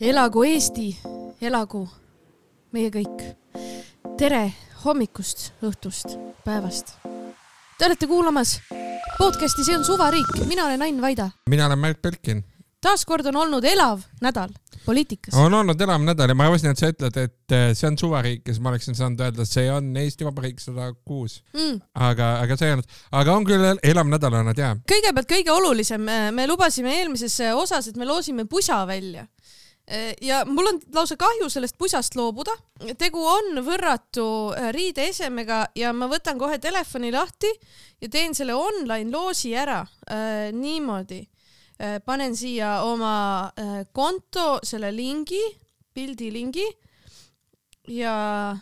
elagu Eesti, elagu meie kõik. tere hommikust, õhtust, päevast. Te olete kuulamas podcasti See on suvariik, mina olen Ain Vaida. mina olen Märt Belkin. taaskord on olnud elav nädal poliitikas. on olnud elav nädal ja ma arvasin, et sa ütled, et eh, see on suvariik ja siis ma oleksin saanud öelda, et see on Eesti Vabariik sada kuus. mm. aga, aga see ei olnud, aga on küll elav nädal olnud jaa. kõigepealt kõige olulisem, me lubasime eelmises osas, et me loosime pusa välja ja mul on lausa kahju sellest pusast loobuda. tegu on võrratu äh, riideesemega ja ma võtan kohe telefoni lahti ja teen selle online loosi ära äh, niimoodi äh,. panen siia oma äh, konto selle lingi, pildilingi ja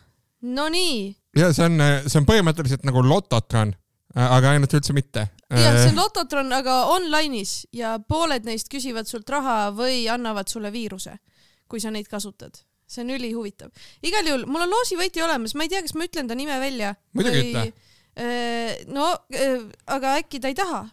no nii. ja see on, see on põhimõtteliselt nagu Lototron Äh, aga ainult üldse mitte. Jah, see on äh, Lototron, aga online'is ja pooled neist küsivad sult raha või annavad sulle viiruse, kui sa neid kasutad. see on ülihuvitav. igal juhul, mul on loosivõitja olemas, ma ei tea, kas ma ütlen ta nime välja. muidugi ütle. Äh, no, aga äkki ta ei taha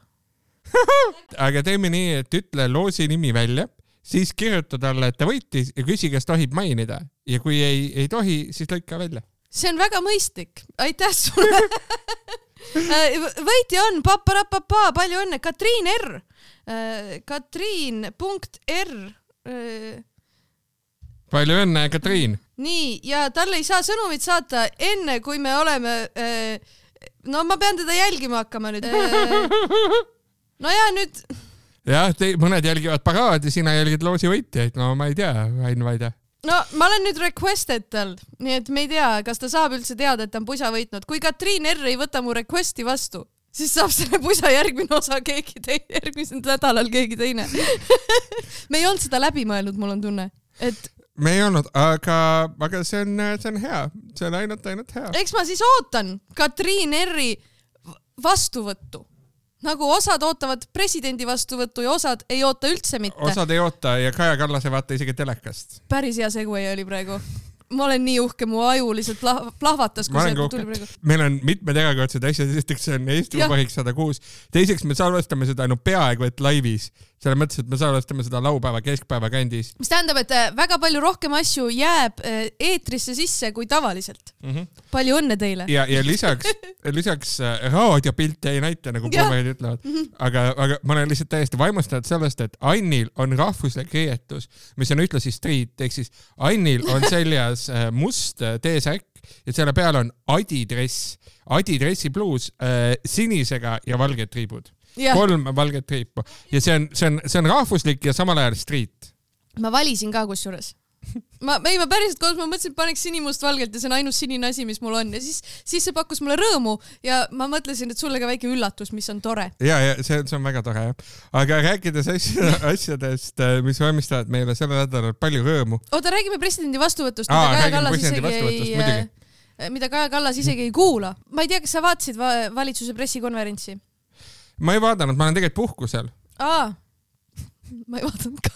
aga teeme nii, et ütle loosi nimi välja, siis kirjuta talle, et ta võitis ja küsi, kas tohib mainida ja kui ei, ei tohi, siis lõika välja. see on väga mõistlik, aitäh sulle Äh, võitja on paparapapa, palju õnne, Katriin R. Äh, Katriin punkt R. Äh. palju õnne, Katriin. nii, ja talle ei saa sõnumit saata enne, kui me oleme. no ma pean teda jälgima hakkama nüüd. no ja nüüd. jah, mõned jälgivad paraadi, sina jälgid loosi võitjaid, no ma ei tea, Ain Vaide no ma olen nüüd requested tal, nii et me ei tea, kas ta saab üldse teada, et ta on pusa võitnud. kui Katriin R ei võta mu request'i vastu, siis saab selle pusa järgmine osa keegi teine, järgmisel nädalal keegi teine me ei olnud seda läbi mõelnud, mul on tunne, et me ei olnud, aga, aga see on, see on hea, see on ainult, ainult hea. eks ma siis ootan Katriin R-i vastuvõttu nagu osad ootavad presidendi vastuvõttu ja osad ei oota üldse mitte. osad ei oota ja Kaja Kallas ei vaata isegi telekast. päris hea segway oli praegu ma olen nii uhke, mu aju lihtsalt plah plahvatas, kui see tuli praegu. meil on mitmed erakordsed asjad, esiteks see on Eesti Vabariik sada kuus, teiseks me salvestame seda ainult peaaegu et laivis, selles mõttes, et me salvestame seda laupäeva keskpäeva kandis. mis tähendab, et äh, väga palju rohkem asju jääb äh, eetrisse sisse kui tavaliselt mm. -hmm. palju õnne teile. ja, ja lisaks lisaks äh, raadiopilte ei näita, nagu pulverid ütlevad mm, -hmm. aga, aga ma olen lihtsalt täiesti vaimustatud sellest, et Annil on rahvuslik riietus, mis on ühtlasi street, ehk siis Annil on seljas must T-särk ja selle peal on adidress, adidressi pluus äh, sinisega ja valged triibud. Kolm valget triipu ja see on, see on, see on rahvuslik ja samal ajal street. ma valisin ka kusjuures ma, ei, ma päriselt koos, ma mõtlesin, et paneks sinimustvalgelt ja see on ainus sinine asi, mis mul on ja siis, siis see pakkus mulle rõõmu ja ma mõtlesin, et sulle ka väike üllatus, mis on tore. ja, ja see, see on väga tore jah. aga rääkides asja, asjadest, äh, mis valmistavad meile sellel nädalal palju rõõmu. oota, räägime presidendi vastuvõtust, mida Kaja Kallas isegi ei, äh, mida Kaja Kallas isegi ei kuula. ma ei tea, kas sa vaatasid va valitsuse pressikonverentsi? Ma ei vaadanud, ma olen tegelikult puhkusel. aa, ma ei vaadanud ka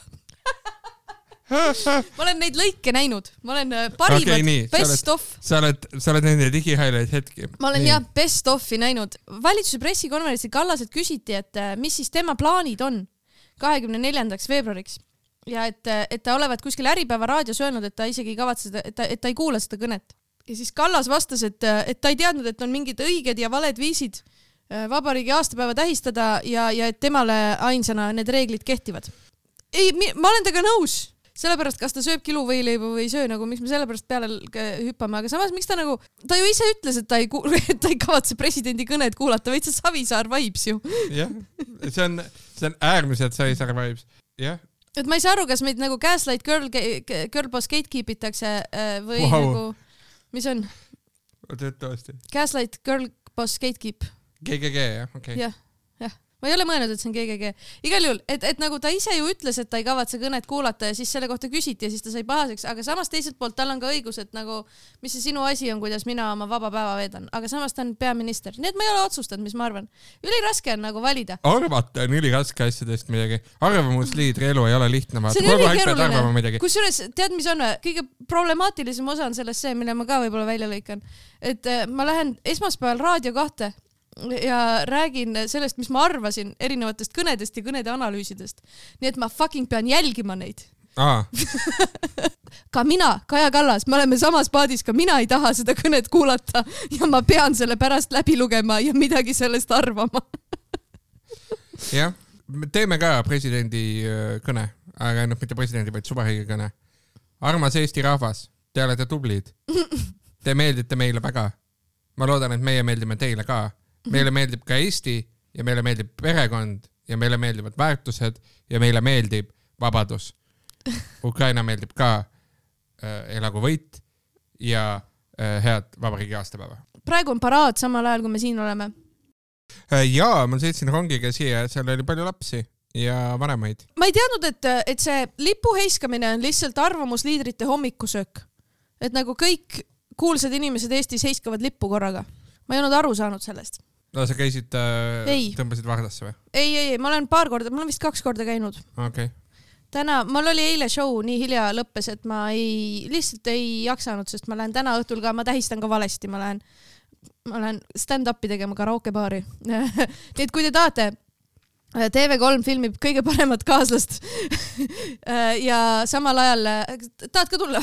ma olen neid lõike näinud, ma olen äh, parimad okay, best oled, of. sa oled, sa oled nende digihighlight hetki. ma olen nii. jah best of'i näinud. valitsuse pressikonverentsil Kallaselt küsiti, et äh, mis siis tema plaanid on kahekümne neljandaks veebruariks ja et, äh, et ta olevat kuskil Äripäeva raadios öelnud, et ta isegi ei kavatse seda, et ta, et ta ei kuula seda kõnet. ja siis Kallas vastas, et, et ta ei teadnud, et on mingid õiged ja valed viisid vabariigi aastapäeva tähistada ja, ja et temale ainsana need reeglid kehtivad. ei, ma olen temaga nõus sellepärast, kas ta sööb kiluvõileiba või ei söö, nagu miks me selle pärast peale hüppame, aga samas, miks ta nagu, ta ju ise ütles, et ta ei ta ei kavatse presidendi kõnet kuulata, see Savisaar vibes ju. jah, see on, see on äärmiselt Savisaar vibes, jah et ma ei saa aru, kas meid nagu gaslight girl, girlboss gatekeep itakse äh, või wow. nagu, mis on? töötavasti. Gaslight girlboss gatekeep. GGG jah, okei okay.. jah ma ei ole mõelnud, et see on GGG. igal juhul, et, et nagu ta ise ju ütles, et ta ei kavatse kõnet kuulata ja siis selle kohta küsiti ja siis ta sai pahaseks, aga samas teiselt poolt tal on ka õigus, et nagu, mis see sinu asi on, kuidas mina oma vaba päeva veedan, aga samas ta on peaminister, nii et ma ei ole otsustanud, mis ma arvan. üliraske on nagu valida. arvata on üliraske asjadest midagi. arvamusliidri elu ei ole lihtne, vaata. kogu aeg pead arvama midagi. kusjuures, tead, mis on kõige problemaatilisem osa on selles see, mille ma ka võib-olla välja lõikan. et äh, ma lähen esmaspäeval Raadio kahte ja räägin sellest, mis ma arvasin erinevatest kõnedest ja kõnede analüüsidest. nii et ma fucking pean jälgima neid. aa, ka mina, Kaja Kallas, me oleme samas paadis, ka mina ei taha seda kõnet kuulata ja ma pean selle pärast läbi lugema ja midagi sellest arvama. jah, teeme ka presidendi öö, kõne, aga noh, mitte presidendi, vaid suvariigi kõne. armas Eesti rahvas, te olete tublid. Te meeldite meile väga. ma loodan, et meie meeldime teile ka. Meile meeldib ka Eesti ja meile meeldib perekond ja meile meeldivad väärtused ja meile meeldib vabadus. Ukraina meeldib ka. elagu võit ja öö, head vabariigi aastapäeva. praegu on paraad samal ajal, kui me siin oleme. ja ma sõitsin rongiga siia, seal oli palju lapsi ja vanemaid. ma ei teadnud, et, et see lipu heiskamine on lihtsalt arvamusliidrite hommikusöök. et nagu kõik kuulsad inimesed Eestis heiskavad lippu korraga. ma ei olnud aru saanud sellest. No sa käisid äh, tõmbasid Vardasse või? ei, ei, ei, ma olen paar korda, ma olen vist kaks korda käinud. okei okay.. täna, mul oli eile show nii hilja lõppes, et ma ei, lihtsalt ei jaksanud, sest ma lähen täna õhtul ka, ma tähistan ka valesti, ma lähen, ma lähen stand-up'i tegema karaokebaari. nii et kui te tahate, TV3 filmib kõige paremat kaaslast ja samal ajal, tahad ka tulla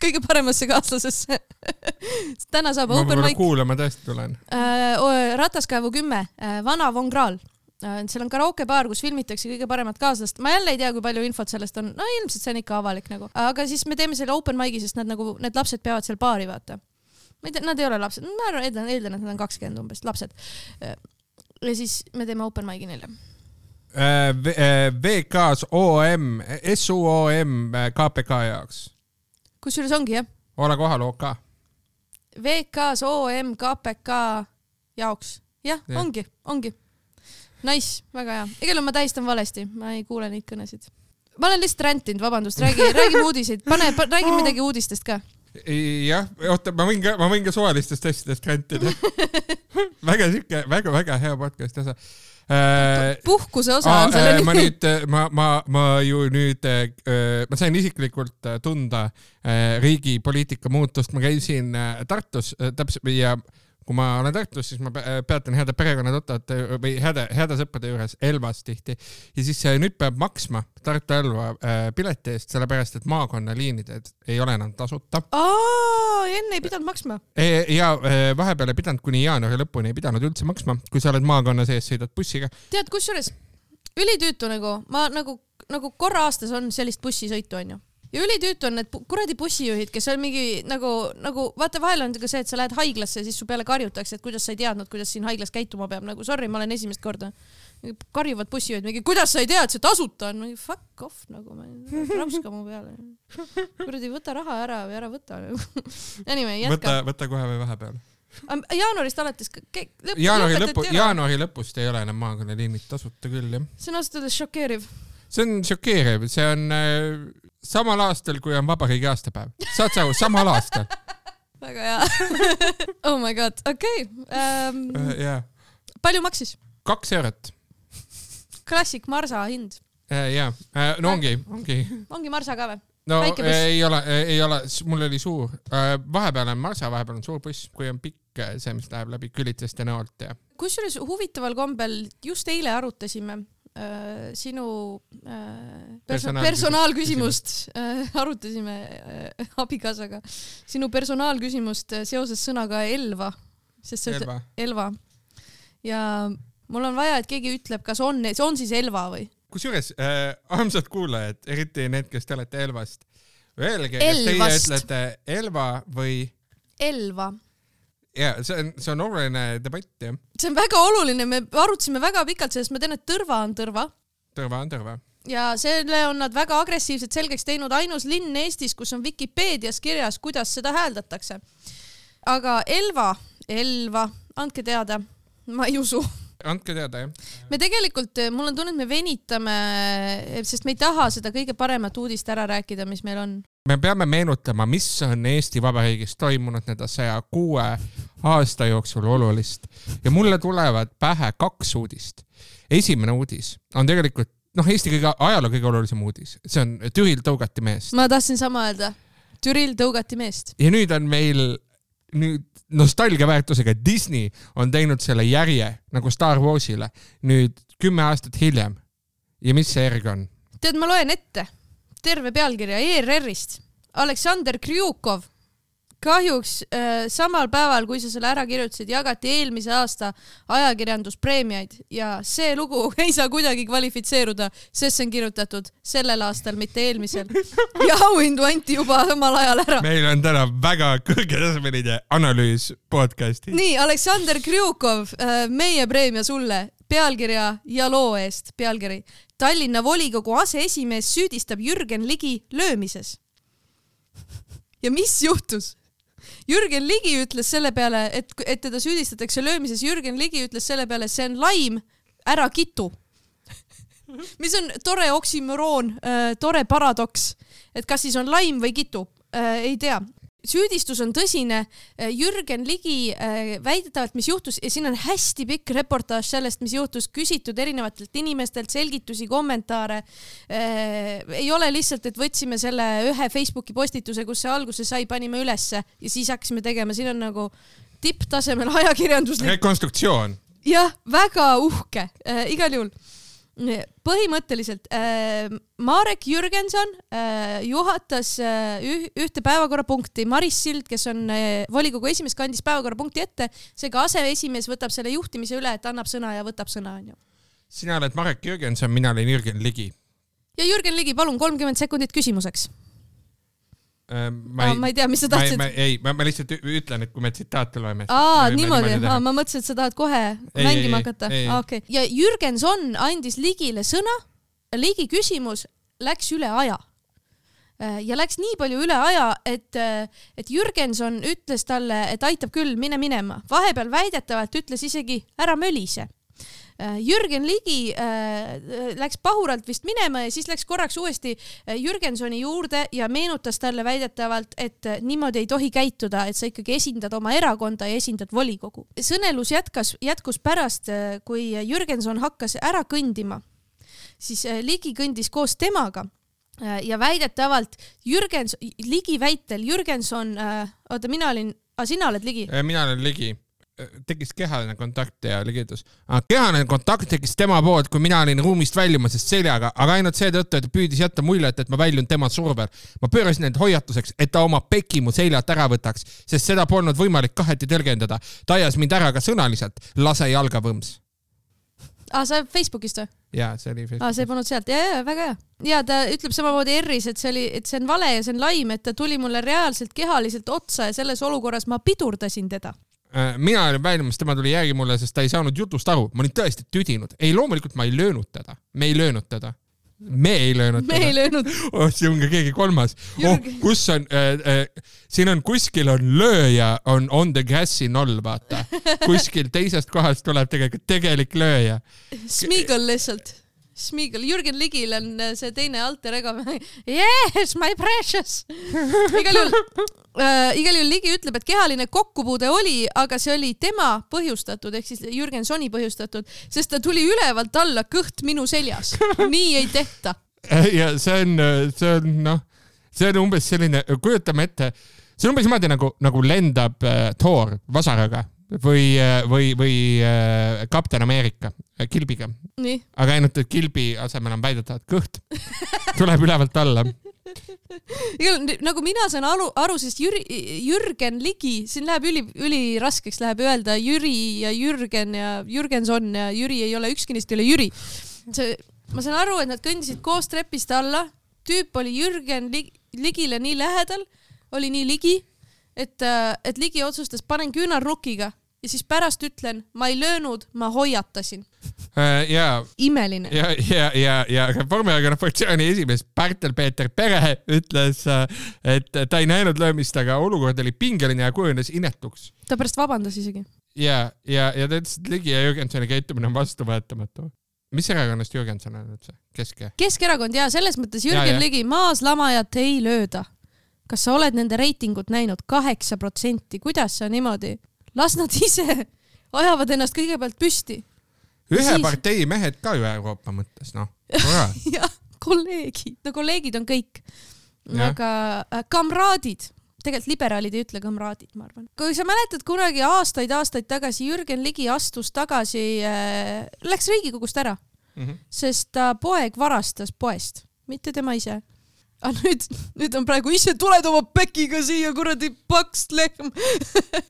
kõige paremasse kaaslasesse? täna saab ma open mic kuulama tõesti tulen. äh, Rataskaevu kümme, Vana Von Krahl. seal on karaokebaar, kus filmitakse kõige paremat kaaslast. ma jälle ei tea, kui palju infot sellest on, no ilmselt see on ikka avalik nagu, aga siis me teeme selle open mic'i, sest nad nagu, need lapsed peavad seal baari, vaata. ma ei tea, nad ei ole lapsed, ma arvan, eeldan, eeldan, et nad on kakskümmend umbes, lapsed. ja siis me teeme open mic'i neile. VK-s OM, SUOM KPK jaoks. Kusjuures ongi jah, ole kohal OK. VK-s OM KPK jaoks, jah ja., ongi, ongi. Nice, väga hea. igal juhul ma tähistan valesti, ma ei kuule neid kõnesid. ma olen lihtsalt rändtinud, vabandust, räägi, räägime uudiseid, pane pa,, räägi midagi uudistest ka. jah, oota, ma võin ka, ma võin ka suvalistest asjadest rantida. väga siuke, väga-väga hea podcast osa. Puhkuse osa on selle ma nimi. nüüd, ma, ma, ma ju nüüd, ma sain isiklikult äh, tunda äh, riigi poliitika muutust, ma käisin äh, Tartus äh, täpselt ja kui ma olen Tartus, siis ma pe- peatan heade perekonnatuttavate või heade, heade sõprade juures Elvas tihti ja siis äh, nüüd peab maksma Tartu-Elva äh, pileti eest, sellepärast et maakonnaliinid ei ole enam tasuta. enne ei pidanud maksma. ja äh, vahepeal ei pidanud kuni jaanuari lõpuni ei pidanud üldse maksma, kui sa oled maakonna sees, sõidad bussiga. tead, kusjuures ülitüütu nagu, ma nagu, nagu korra aastas on sellist bussisõitu, onju. Ja ülitüütu on need kuradi bussijuhid, kes on mingi nagu, nagu vaata, vahel on ka see, et sa lähed haiglasse ja siis su peale karjutakse, et kuidas sa ei teadnud, kuidas siin haiglas käituma peab, nagu sorry, ma olen esimest korda. karjuvad bussijuhid mingi, kuidas sa ei tea, et see tasuta on, mingi fuck off nagu, rapska mu peale. kuradi võta raha ära või ära võta nagu. Anyway, võta jätka., võta kohe või vahepeal. jaanuarist alates ke- lõp- jaanuari lõpu, jaanuari lõpust ei ole enam maakonnaliinid tasuta küll jah. see on ausalt öeldes šokeeriv. See on šokeeriv, see on äh, samal aastal, kui on vabariigi aastapäev. saad sa aru, samal aastal väga hea oh my god, okei okay. um,. äh,. jaa, palju maksis? kaks eurot klassik Marsa hind. äh,. jaa äh,, no ongi, ongi. ongi Marsa ka või? no ei ole, ei ole, mul oli suur äh,, vahepeal on Marsa, vahepeal on suur buss, kui on pikk äh, see, mis läheb läbi Küliteste näolt ja kusjuures huvitaval kombel just eile arutasime äh, sinu äh, perso Personaalküsi- personaalküsimust äh,, arutasime äh, abikaasaga. Sinu personaalküsimust äh, seoses sõnaga Elva, sest sa ütled Elva. Elva. Ja mul on vaja, et keegi ütleb, kas on, see on siis Elva või? kusjuures äh, armsad kuulajad, eriti need, kes te olete Elvast, öelge, kas teie ütlete Elva või Elva ja see on, see on oluline debatt jah. see on väga oluline, me arutasime väga pikalt sellest, ma tean, et Tõrva on Tõrva tõrva on tõrva. ja selle on nad väga agressiivselt selgeks teinud, ainus linn Eestis, kus on Vikipeedias kirjas, kuidas seda hääldatakse. aga Elva, Elva, andke teada, ma ei usu. andke teada jah. me tegelikult, mul on tunne, et me venitame, sest me ei taha seda kõige paremat uudist ära rääkida, mis meil on. Me peame meenutama, mis on Eesti Vabariigis toimunud nende saja kuue aasta jooksul olulist ja mulle tulevad pähe kaks uudist. esimene uudis on tegelikult noh, Eesti kõige, ajaloo kõige olulisem uudis, see on Türil tõugati meest ma tahtsin sama öelda. Türil tõugati meest. ja nüüd on meil nüüd nostalgia väärtusega Disney on teinud selle järje nagu Star Warsile nüüd kümme aastat hiljem. ja mis see järg on? tead, ma loen ette. Terve pealkirja ERR-ist. Aleksander Krjukov kahjuks äh, samal päeval, kui sa selle ära kirjutasid, jagati eelmise aasta ajakirjanduspreemiaid ja see lugu ei saa kuidagi kvalifitseeruda, sest see on kirjutatud sellel aastal, mitte eelmisel. ja auhindu anti juba samal ajal ära. meil on täna väga kõrgetasemeline analüüs podcast'i. nii, Aleksander Krjukov äh,, meie preemia sulle pealkirja ja loo eest, pealkiri. Tallinna volikogu aseesimees süüdistab Jürgen Ligi löömises. ja mis juhtus? Jürgen Ligi ütles selle peale, et, et teda süüdistatakse löömises, Jürgen Ligi ütles selle peale, see on laim, ära kitu mis on tore oksümoroon äh,, tore paradoks, et kas siis on laim või kitu äh,, ei tea süüdistus on tõsine. Äh, Jürgen Ligi äh, väidetavalt, mis juhtus ja siin on hästi pikk reportaaž sellest, mis juhtus, küsitud erinevatelt inimestelt selgitusi, kommentaare. Äh, ei ole lihtsalt, et võtsime selle ühe Facebooki postituse, kus see alguse sai, panime ülesse ja siis hakkasime tegema, siin on nagu tipptasemel ajakirjanduslik. rekonstruktsioon. jah, väga uhke äh,, igal juhul põhimõtteliselt äh, Marek Jürgenson äh, juhatas äh, üh, ühte päevakorrapunkti, Maris Sild, kes on äh, volikogu esimees, kandis päevakorrapunkti ette, seega aseesimees võtab selle juhtimise üle, et annab sõna ja võtab sõna, onju. sina oled Marek Jürgenson, mina olen Jürgen Ligi. ja Jürgen Ligi, palun kolmkümmend sekundit küsimuseks ma ei, ma ei tea, mis sa tahtsid. ei, ma, ma lihtsalt ütlen, et kui me tsitaate loeme. aa, niimoodi, ma mõtlesin, et sa tahad kohe ei, mängima ei, hakata. okei, ja Jürgenson andis Ligile sõna, Ligi küsimus läks üle aja. Äh, ja läks nii palju üle aja, et, äh, et Jürgenson ütles talle, et aitab küll, mine minema. vahepeal väidetavalt ütles isegi ära mölise Äh, Jürgen Ligi äh, läks pahuralt vist minema ja siis läks korraks uuesti äh, Jürgensoni juurde ja meenutas talle väidetavalt, et niimoodi ei tohi käituda, et sa ikkagi esindad oma erakonda ja esindad volikogu. sõnelus jätkas, jätkus pärast, kui Jürgenson hakkas ära kõndima, siis Ligi kõndis koos temaga ja väidetavalt Jürgens, Ligi väitel Jürgenson, oota, mina olin, sina oled Ligi? mina olen Ligi tekkis kehaline kontakt ja ligitus. kehaline kontakt tekkis tema poolt, kui mina olin ruumist väljumas seljaga, aga ainult seetõttu, et püüdis jätta muljet, et ma väljun tema survel. ma pöörasin end hoiatuseks, et ta oma peki mu seljalt ära võtaks, sest seda polnud võimalik kaheti tõlgendada. ta ajas mind ära ka sõnaliselt, lase jalga võms. aa, sa Facebookist või? jaa, see oli Facebookis. aa, see polnud sealt, ja, ja väga hea. ja ta ütleb samamoodi R-is, et see oli, et see on vale ja see on laim, et ta tuli mulle reaalselt kehaliselt otsa ja selles olukorras ma pidurdasin teda mina olin väljumas, tema tuli järgi mulle, sest ta ei saanud jutust aru, ma olin tõesti tüdinud. ei, loomulikult ma ei löönud teda, me ei löönud teda. me ei löönud me ei löönud oh,. siin on ka keegi kolmas. oh, kus on äh,, äh, siin on kuskil on lööja, on on the gas'i noll, vaata. kuskil teisest kohast tuleb tegelikult tegelik lööja. Smeagol lihtsalt Smeagol, Jürgen Ligil on äh, see teine alter ego. Yes, my precious. igal juhul äh,, igal juhul Ligi ütleb, et kehaline kokkupuude oli, aga see oli tema põhjustatud ehk siis Jürgen Soni põhjustatud, sest ta tuli ülevalt alla kõht minu seljas. nii ei tehta. ja see on, see on noh, see on umbes selline, kujutame ette, see on umbes niimoodi nagu, nagu lendab äh, Thor vasaraga või, või, või äh, Kapten Ameerika äh, kilbiga. aga ainult, et kilbi asemel on väidetavalt kõht. tuleb ülevalt alla. igal, nagu mina saan aru, aru, sest Jüri, Jürgen Ligi, siin läheb üli, üliraskeks läheb öelda Jüri ja Jürgen ja Jürgenson ja Jüri ei ole, ükski neist ei ole Jüri. see, ma saan aru, et nad kõndisid koos trepist alla, tüüp oli Jürgen Ligile nii lähedal, oli nii ligi et, äh, et Ligi otsustas, panen küünarnukiga ja siis pärast ütlen, ma ei löönud, ma hoiatasin uh,. ja. imeline. ja, ja, ja, ja Reformierakonna fraktsiooni esimees Pärtel-Peeter Pere ütles, äh, et ta ei näinud löömist, aga olukord oli pingeline ja kujunes inetuks. ta pärast vabandas isegi. ja, ja, ja ta ütles, et Ligi ja Jürgensoni käitumine on vastuvõetamatu mis erakonnast Jürgenson on üldse, Kesk? Keskerakond ja selles mõttes Jürgen ja, ja. Ligi maaslamajat ei lööda kas sa oled nende reitingut näinud? kaheksa protsenti, kuidas sa niimoodi? las nad ise ajavad ennast kõigepealt püsti. ühe siis... partei mehed ka ju Euroopa mõttes, noh. jah, kolleegid, no kolleegid on kõik. aga äh, kamraadid, tegelikult liberaalid ei ütle kamraadid, ma arvan. kui sa mäletad kunagi aastaid-aastaid tagasi Jürgen Ligi astus tagasi äh,, läks Riigikogust ära mm, -hmm. sest ta poeg varastas poest, mitte tema ise aga nüüd, nüüd on praegu ise tuled oma pekiga siia, kuradi paks lehm.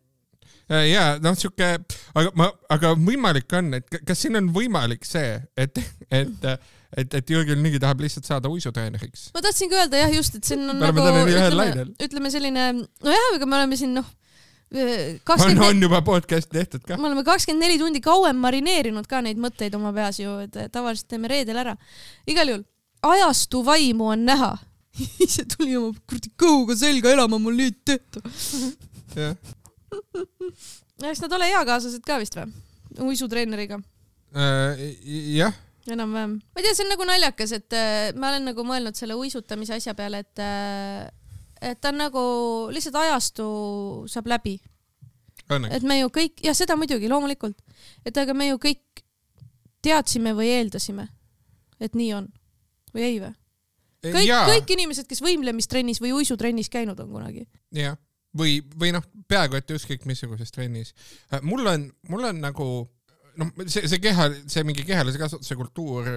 ja noh, sihuke, aga ma, aga võimalik on, et ka- kas siin on võimalik see, et, et, et, et Jürgen Ligi tahab lihtsalt saada uisutreeneriks? ma tahtsingi öelda jah, just, et siin on Me nagu ütleme ütleme selline, nojah, aga me oleme siin noh, on, kakskümmend, on juba podcast tehtud ka. me oleme kakskümmend neli tundi kauem marineerinud ka neid mõtteid oma peas ju, et tavaliselt teeme reedel ära. igal juhul ajastu vaimu on näha. ise tuli oma kuradi kõhuga selga elama, mul nii tehtu. jah, eks nad ole eakaaslased ka vist või? uisutreeneriga Äh, jah, enam-vähem. ma ei tea, see on nagu naljakas, et äh, ma olen nagu mõelnud selle uisutamise asja peale, et äh, et ta on nagu lihtsalt ajastu saab läbi, et me ju kõik ja seda muidugi loomulikult, et aga me ju kõik teadsime või eeldasime, et nii on või ei või? kõik, kõik inimesed, kes võimlemistrennis või uisutrennis käinud on kunagi. jah, või, või noh, peaaegu et ükskõik missuguses trennis. mul on, mul on nagu noh, see, see keha, see mingi kehalise kasvatuse kultuur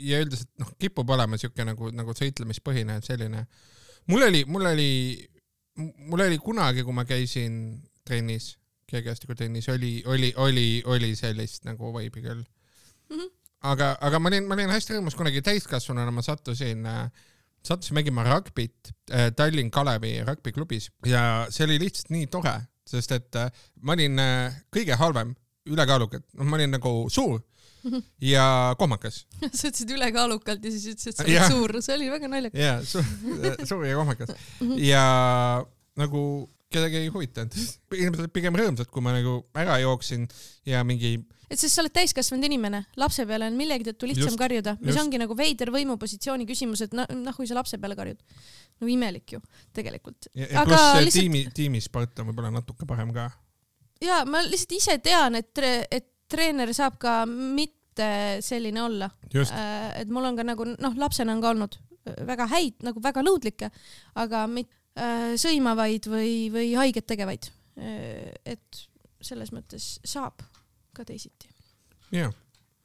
ja üldiselt noh, kipub olema siuke nagu, nagu sõitlemispõhine selline. mul oli, mul oli, mul oli kunagi, kui ma käisin trennis, kergejõustikutrennis, oli, oli, oli, oli sellist nagu vibe'i küll. aga, aga ma olin, ma olin hästi rõõmus kunagi täiskasvanuna, ma sattusin äh, sattusin mängima rugbyt äh, Tallinn Kalevi rugbyklubis. Ja see oli lihtsalt nii tore, sest et äh, ma olin äh, kõige halvem ülekaalukalt, noh, ma olin nagu suur ja kohmakas. Sa ütlesid ülekaalukalt ja siis ütlesid, et sa oled suur, see oli väga naljakas. ja suur, suur ja kohmakas. Ja nagu kedagi ei huvitanud. inimesed olid pigem rõõmsad, kui ma nagu ära jooksin ja mingi et sest sa oled täiskasvanud inimene, lapse peale on millegi tõttu lihtsam Just, karjuda, mis just. ongi nagu veider võimupositsiooni küsimus, et noh, noh, kui sa lapse peale karjud. no imelik ju tegelikult. Aga lihtsalt- tiimi, tiimisport on võib-olla natuke parem ka. ja ma lihtsalt ise tean, et, et treener saab ka mitte selline olla. just, et mul on ka nagu noh, lapsena on ka olnud väga häid, nagu väga nõudlikke, aga mit-, sõimavaid või, või haiget tegevaid. et selles mõttes saab ka teisiti. jah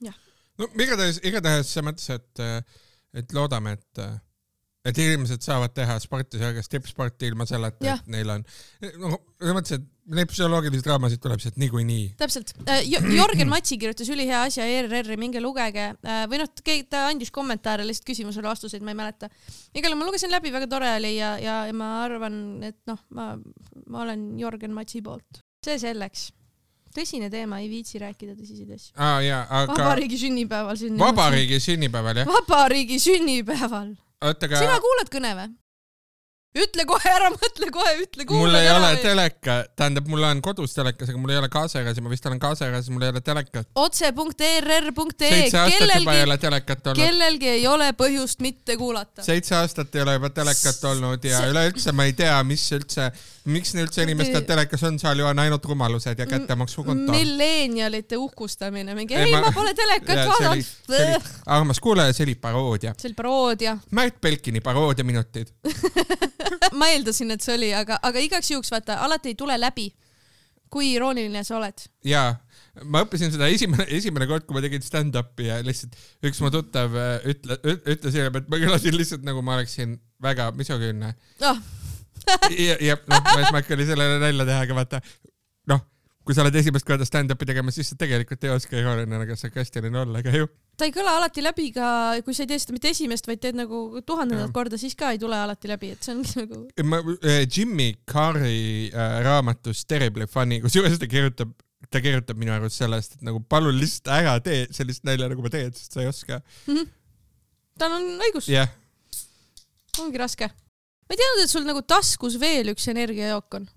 Jah.. no igatahes, igatahes selles mõttes, et, et loodame, et, et inimesed saavad teha sporti, sealhulgas tippsporti ilma selleta, et neil on, noh, selles mõttes, et neid psühholoogilisi draamasid tuleb sealt niikuinii. täpselt. Jörgen Matsi kirjutas ülihea asja ERR-i, minge lugege või noh, ta andis kommentaare lihtsalt küsimusele vastuseid, ma ei mäleta. igal juhul ma lugesin läbi, väga tore oli ja, ja, ja ma arvan, et noh, ma, ma olen Jörgen Matsi poolt. see selleks. tõsine teema, ei viitsi rääkida tõsiseid asju. jaa, aga vabariigi sünnipäeval sündinud. vabariigi sünnipäeval jah? vabariigi sünnipäeval. oota, aga sina kuulad kõne või? ütle kohe ära, mõtle kohe, ütle mul ei ole või? teleka, tähendab, mul on kodus telekas, aga mul ei ole kaasaegas ja ma vist olen kaasaegas, mul ei ole telekat. otse.err.ee juba ei kellelgi, kellelgi ei ole põhjust mitte kuulata. seitse aastat ei ole juba telekat olnud ja See- üleüldse ma ei tea, mis üldse, miks üldse inimestel telekas on, seal ju on ainult rumalused ja kättemaksukonto. milleenialite uhkustamine, mingi Ei, ei, ma- ma pole telekat vaadanud. armas kuulaja, see oli paroodia. see oli paroodia. Märt Belkini paroodiaminutid. ma eeldasin, et see oli, aga, aga igaks juhuks vaata, alati ei tule läbi, kui irooniline sa oled. jaa, ma õppisin seda esimene, esimene kord, kui ma tegin stand-up'i ja lihtsalt üks mu tuttav äh, ütle, ütles hiljem, et ma kõlasin lihtsalt nagu ma oleksin väga misogüünne. ah, ja, ja noh, mu eesmärk oli sellele nalja teha, aga vaata noh, kui sa oled esimest korda stand-up'i tegemas, siis sa tegelikult ei oska irooniline ega sarkastiline olla, aga ju. ta ei kõla alati läbi ka, kui sa ei tee seda mitte esimest, vaid teed nagu tuhandendat Jah. korda, siis ka ei tule alati läbi, et see ongi nagu ma äh, Jimmy Carrey äh, raamatus Terribly Funny, kusjuures ta kirjutab, ta kirjutab minu arust sellest, et nagu palun lihtsalt ära tee sellist nalja, nagu ma teen, sest sa ei oska. tal on õigus, jah, ongi raske. Ma ei teadnud, et sul nagu taskus veel üks energiajook on.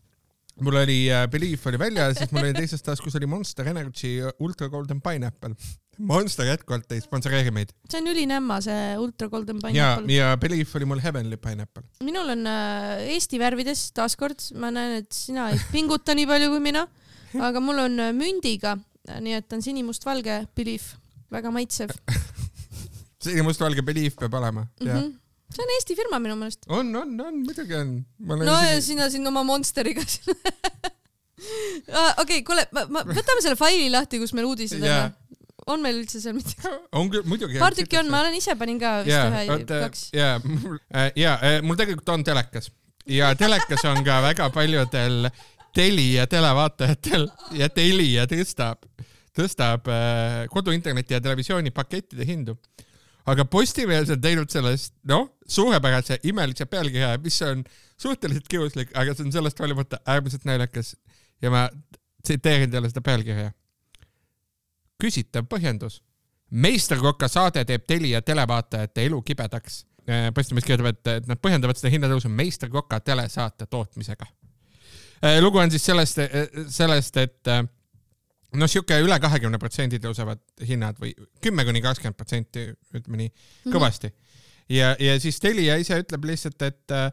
mul oli äh, Belief oli väljas, siis mul oli teises taskus oli Monster Energy Ultra Golden Pineapple. Monster jätkuvalt ei sponsoreeri meid. see on ülinämma, see Ultra Golden ja, Pineapple. ja Belief oli mul Heavenly Pineapple. minul on äh, Eesti värvides taaskord, ma näen, et sina ei pinguta nii palju kui mina, aga mul on äh, mündiga, nii et on sinimustvalge Belief, väga maitsev selline mustvalge Belief peab olema mm. ja -hmm. See on Eesti firma minu meelest. on, on, on, muidugi on. no ja sina siin oma Monsteriga Ah, okei, kuule, ma, ma, võtame selle faili lahti, kus meil uudised Jaa. on. on meil üldse seal midagi? on küll, muidugi. paar tükki on, ma olen ise panin ka vist jaa, ühe, kaks., jaa, jaa, mul tegelikult on telekas ja telekas on ka väga paljudel Telia televaatajatel ja Telia tõstab, tõstab äh, koduinterneti ja televisiooni pakettide hindu. Aga Postimees on teinud sellest, noh, suurepärase imelise pealkirja, mis on suhteliselt kiuslik, aga see on sellest hoolimata äärmiselt naljakas ja ma tsiteerin teile seda pealkirja. küsitav põhjendus meisterkoka saade teeb Telia televaatajate elu kibedaks. Postimees kirjutab, et, et nad põhjendavad seda hinnatõusu meisterkoka telesaate tootmisega. lugu on siis sellest, sellest, et äh, noh, sihuke üle kahekümne protsendi tõusevad hinnad või kümme kuni kakskümmend protsenti, ütleme nii, kõvasti. ja, ja siis Telia ise ütleb lihtsalt, et äh,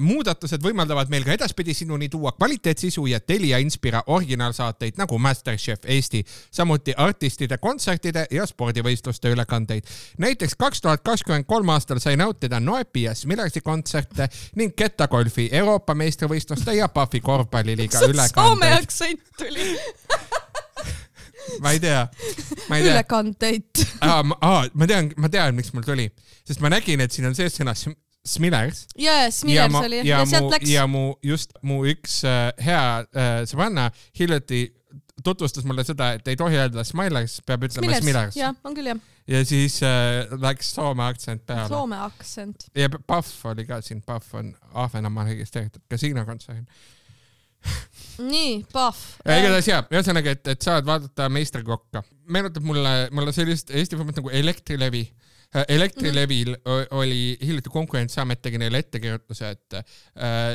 muudatused võimaldavad meil ka edaspidi sinuni tuua kvaliteetsisu ja Telia Inspira originaalsaateid nagu Masterchef Eesti, samuti artistide kontsertide ja spordivõistluste ülekandeid. näiteks kaks tuhat kakskümmend kolm aastal sai nautida Noepi ja Smillersi kontserte ning kettagolfi Euroopa meistrivõistluste ja Pahvi korvpalliliiga Soome ülekandeid. aktsent tuli. ma ei tea, ülekandeid. aa, ma tean, ma tean, miks mul tuli, sest ma nägin, et siin on sees sõna Sm- Smillers ja, ja ja Smillers ma oli ja ja sealt mu läks. ja mu just mu üks äh, hea äh, sõbranna hiljuti tutvustas mulle seda, et ei tohi öelda Smilers, peab ütlema Smillers ja, jah, on küll jah, ja siis äh, läks Soome aktsent peale Soome aktsent. ja Pahv oli ka siin, Pahv on Ahvenamaa registreeritud kasiino kontsern. nii, Pahv. igatahes jaa, ühesõnaga, et, et saad vaadata meistrikokka. meenutab mulle, mulle sellist Eesti firmat nagu Elektrilevi. Elektrilevil o- oli hiljuti Konkurentsiamet tegi neile ettekirjutuse, et äh,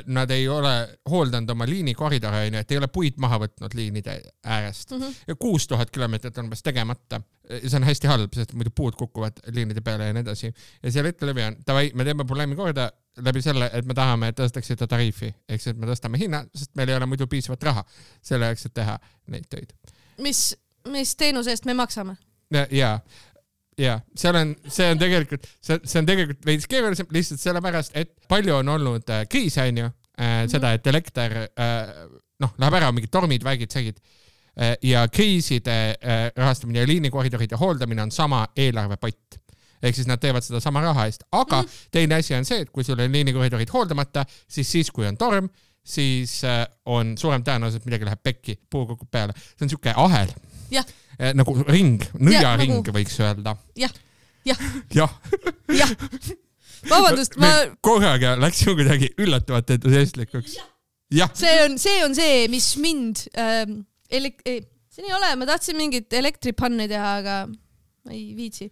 nad ei ole hooldanud oma liinikoridore onju, et ei ole puid maha võtnud liinide äärest Mhm. ja kuus tuhat kilomeetrit on umbes tegemata. ja see on hästi halb, sest muidu puud kukuvad liinide peale ja nii edasi. ja see Elektrilevi on, davai, me teeme probleemi korda läbi selle, et me tahame, et tõsteksite tariifi, ehk siis, et me tõstame hinna, sest meil ei ole muidu piisavat raha selle jaoks, et teha neid töid. mis, mis teenuse eest me maksame? ja, ja, ja seal on, see on tegelikult, see, see on tegelikult veits keerulisem lihtsalt sellepärast, et palju on olnud äh, kriise onju äh,, seda, et elekter äh, noh, läheb ära, mingid tormid, värgid, särgid äh, ja kriiside äh, rahastamine ja liinikoridorid ja hooldamine on sama eelarvepott ehk siis nad teevad seda sama raha eest, aga mm. teine asi on see, et kui sul on liinikoridorid hooldamata, siis siis, kui on torm, siis äh, on suurem tõenäosus, et midagi läheb pekki, puu kukub peale, see on siuke ahel. Jah. Nagu ring, nõiaring nagu- võiks öelda. jah, jah, jah, jah. vabandust, ma, korraga läksime kuidagi üllatavalt entusiastlikuks. jah, see on, see on see, mis mind ähm,, elek-, siin ei ole, ma tahtsin mingit elektripanni teha, aga ma ei viitsi.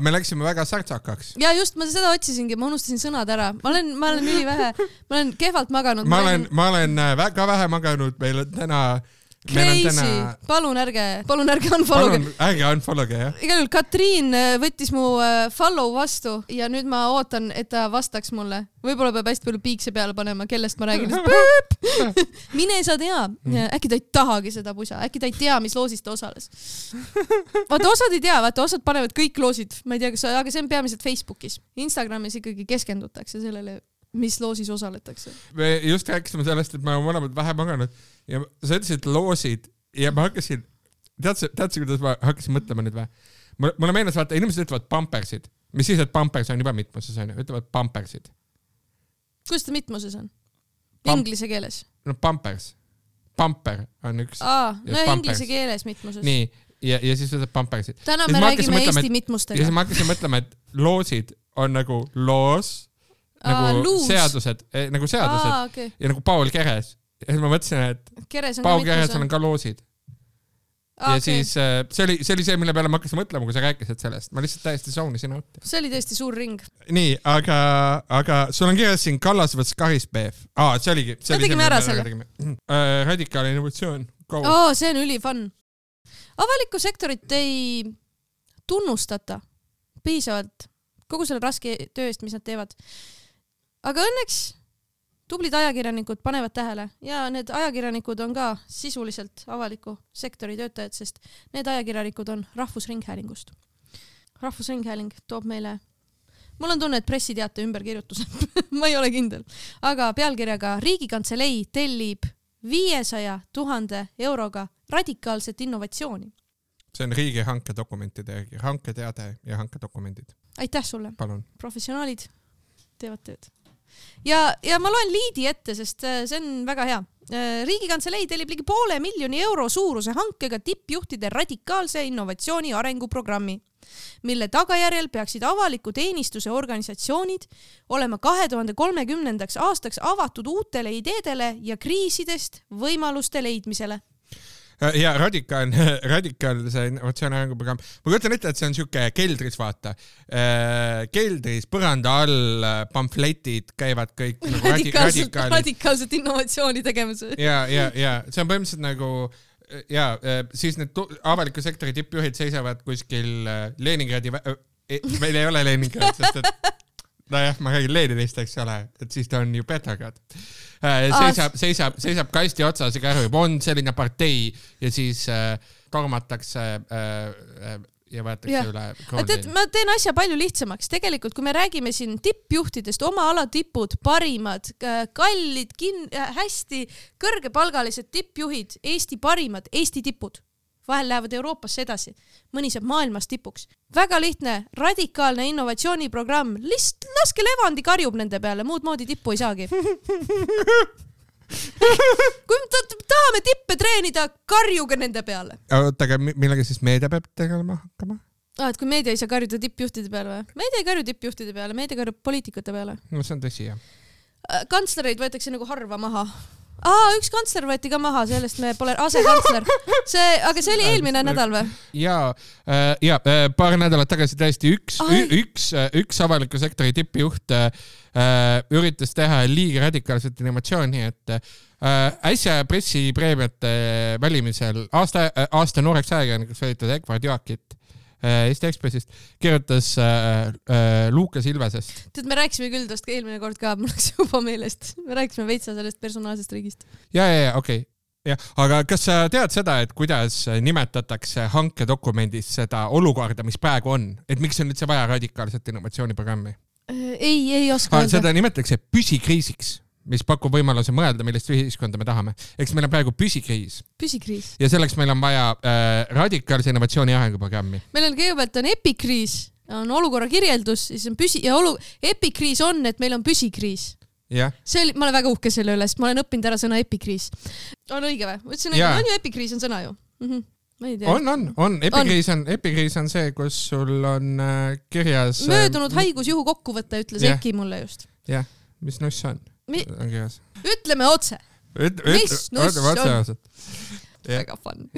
me läksime väga särtsakaks. ja just, ma seda otsisingi, ma unustasin sõnad ära, ma olen, ma olen ülivähe, ma olen kehvalt maganud. ma olen, ma olen äh, väga vähe maganud, meil on täna, on crazy täna,, palun ärge, palun ärge unfollow'ge palun ärge unfollow'ge jah. igal juhul Katriin äh, võttis mu äh, follow vastu ja nüüd ma ootan, et ta vastaks mulle. võib-olla peab hästi palju piikse peale panema, kellest ma räägin. mine sa tea, äkki ta ei tahagi seda pusa, äkki ta ei tea, mis loosis ta osales. vaata, osad ei tea, vaata, osad panevad kõik loosid, ma ei tea, kas, aga see on peamiselt Facebookis. Instagramis ikkagi keskendutakse sellele, mis loosis osaletakse. me just rääkisime sellest, et me oleme mõlemad vähe maganud ja sa ütlesid loosid ja ma hakkasin, tead sa, tead sa, kuidas ma hakkasin mõtlema nüüd või? mulle, meenus, vaata inimesed ütlevad pampersid, mis siis, et pampers on juba mitmuses onju, ütlevad pampersid. kuidas ta mitmuses on? Pam- Inglise keeles. no pampers, pamper on üks, aa, no inglise keeles mitmuses. nii, ja, ja siis ütlevad pampersid. täna me räägime mõtlema, Eesti et- ja mitmustega siis. ma hakkasin mõtlema, et loosid on nagu loos, Aa, nagu luus. seadused, nagu seadused aa, okei. ja nagu Paul Keres. Ja siis ma mõtlesin, et Keres on ka loosid. aa, ja siis äh, see oli, see oli see, mille peale ma hakkasin mõtlema, kui sa rääkisid sellest, ma lihtsalt täiesti saunisin out. see oli tõesti suur ring. nii, aga, aga sul on kirjas siin Kallas võttis Karispeev. aa, see oligi. Me tegime ära selle.. radikaalne innovatsioon. aa, see on ülifun. avalikku sektorit ei tunnustata piisavalt kogu selle raske töö eest, mis nad teevad. aga õnneks tublid ajakirjanikud panevad tähele ja need ajakirjanikud on ka sisuliselt avaliku sektori töötajad, sest need ajakirjanikud on Rahvusringhäälingust. rahvusringhääling toob meile, mul on tunne, et pressiteate ümberkirjutuse ma ei ole kindel, aga pealkirjaga Riigikantselei tellib viiesaja tuhande euroga radikaalset innovatsiooni. see on riigihanke dokumentide järgi, hanketeade ja hankedokumendid, aitäh sulle, professionaalid teevad tööd. ja, ja ma loen liidi ette, sest äh, see on väga hea. riigikantselei tellib ligi poole miljoni euro suuruse hankega tippjuhtide radikaalse innovatsiooni arenguprogrammi, mille tagajärjel peaksid avaliku teenistuse organisatsioonid olema kahe tuhande kolmekümnendaks aastaks avatud uutele ideedele ja kriisidest võimaluste leidmisele. Ja radikaalne, radikaalse innovatsiooni arenguprogramm, ma kujutan ette, et see on siuke keldris, vaata. keldris põranda all äh, pamfletid käivad kõik nagu radi-, radikaalset, radikaalid radikaalset innovatsiooni tegemas. ja, ja, ja see on põhimõtteliselt nagu ja äh, siis need avaliku sektori tippjuhid seisavad kuskil äh, Leningradi, meil ei ole Leningrad, sest et nojah, ma räägin Leninist, eks ole, et siis ta on ju Petrograd. seisab, seisab, seisab kasti otsas ja kärvib, on selline partei ja siis äh, tormatakse äh, äh, ja võetakse Jah. üle tead, ma teen asja palju lihtsamaks, tegelikult kui me räägime siin tippjuhtidest, oma ala tipud, parimad, kallid, kin-, hästi kõrgepalgalised tippjuhid, Eesti parimad, Eesti tipud, vahel lähevad Euroopasse edasi, mõni saab maailmas tipuks. väga lihtne, radikaalne innovatsiooniprogramm, lihtsalt laske Levandi karjub nende peale, muud moodi tippu ei saagi. kui me ta- tahame tippe treenida, karjuge nende peale oota, aga mi- millega siis meedia peab tegelema hakkama? ah,. et kui meedia ei saa karjuda tippjuhtide peale või? meedia ei karju tippjuhtide peale, meedia karjub poliitikute peale. no see on tõsi jah. kantslereid võetakse nagu harva maha. aa, üks kantsler võeti ka maha, sellest me pole, asekantsler. see, aga see oli eelmine nädal või? ja, ja äh, paar nädalat tagasi tõesti üks, üks, üks avaliku sektori tippjuht äh, üritas teha liiga radikaalset innovatsiooni, et äh, äsja pressipreemiate valimisel aasta, aasta nooreks ajakirjanikuks valitud Edward Joakit äh, Eesti Ekspressist kirjutas äh, äh, Luukas Ilvesest. tead, me rääkisime küll tast eelmine kord ka, mul läks juba meelest. me rääkisime veitsa sellest personaalsest riigist. ja, ja, ja okei okay. jah, aga kas sa tead seda, et kuidas nimetatakse hankedokumendis seda olukorda, mis praegu on, et miks on üldse vaja radikaalset innovatsiooniprogrammi? ei, ei oska öelda. seda nimetatakse püsikriisiks, mis pakub võimaluse mõelda, millist ühiskonda me tahame. eks meil on praegu püsikriis püsikriis. ja selleks meil on vaja äh, radikaalse innovatsiooni arenguprogrammi. meil on kõigepealt on epikriis, on olukorra kirjeldus, siis on püsi- ja olu-, epikriis on, et meil on püsikriis jah, see oli, ma olen väga uhke selle üle, sest ma olen õppinud ära sõna epikriis. on õige või? ma ütlesin, Jaa. on ju epikriis on sõna ju mm. -hmm. ma ei tea. on, on, on, epikriis on, epikriis on see, kus sul on äh, kirjas. möödunud haigusjuhu kokkuvõte ütles Jah. Eki mulle just. jah, mis nuss on on. Ütleme otse, Mis nuss on? Väga fun.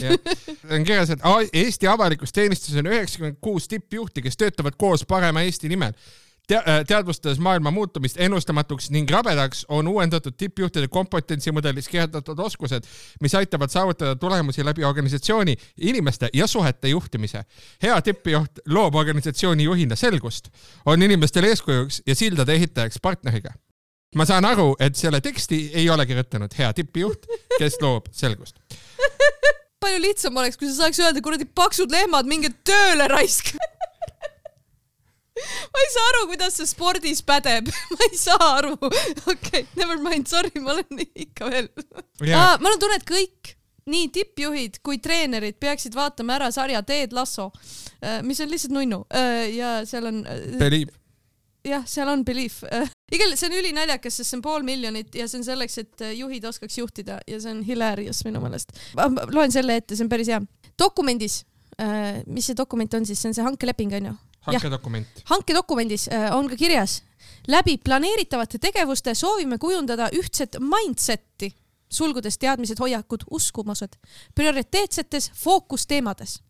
on kirjas, et Eesti avalikus teenistuses on üheksakümmend kuus tippjuhti, kes töötavad koos parema Eesti nimel Te. teadvustades maailma muutumist ennustamatuks ning rabedaks, on uuendatud tippjuhtide kompetentsimudelis kirjeldatud oskused, mis aitavad saavutada tulemusi läbi organisatsiooni, inimeste ja suhete juhtimise. hea tippjuht loob organisatsiooni juhina selgust, on inimestele eeskujuks ja sildade ehitajaks partneriga. Ma saan aru, et selle teksti ei ole kirjutanud hea tippjuht, kes loob selgust. palju lihtsam oleks, kui sa saaks öelda, kuradi paksud lehmad, minge tööle raisk. ma ei saa aru, kuidas see spordis pädeb, ma ei saa aru. okei okay,, never mind, sorry, ma olen ikka veel. Jaa. mul on tunne, et kõik, nii tippjuhid kui treenerid peaksid vaatama ära sarja Ted Lasso, mis on lihtsalt nunnu ja seal on, Believe. jah, seal on belief. igal, see on ülinaljakas, sest see on pool miljonit ja see on selleks, et juhid oskaks juhtida ja see on hilarious minu meelest. loen selle ette, see on päris hea. dokumendis, mis see dokument on siis, see on see hankeleping onju hankedokument. hankedokumendis äh, on ka kirjas, läbi planeeritavate tegevuste soovime kujundada ühtset mindset'i, sulgudes teadmised, hoiakud, uskumused, prioriteetsetes fookusteemades.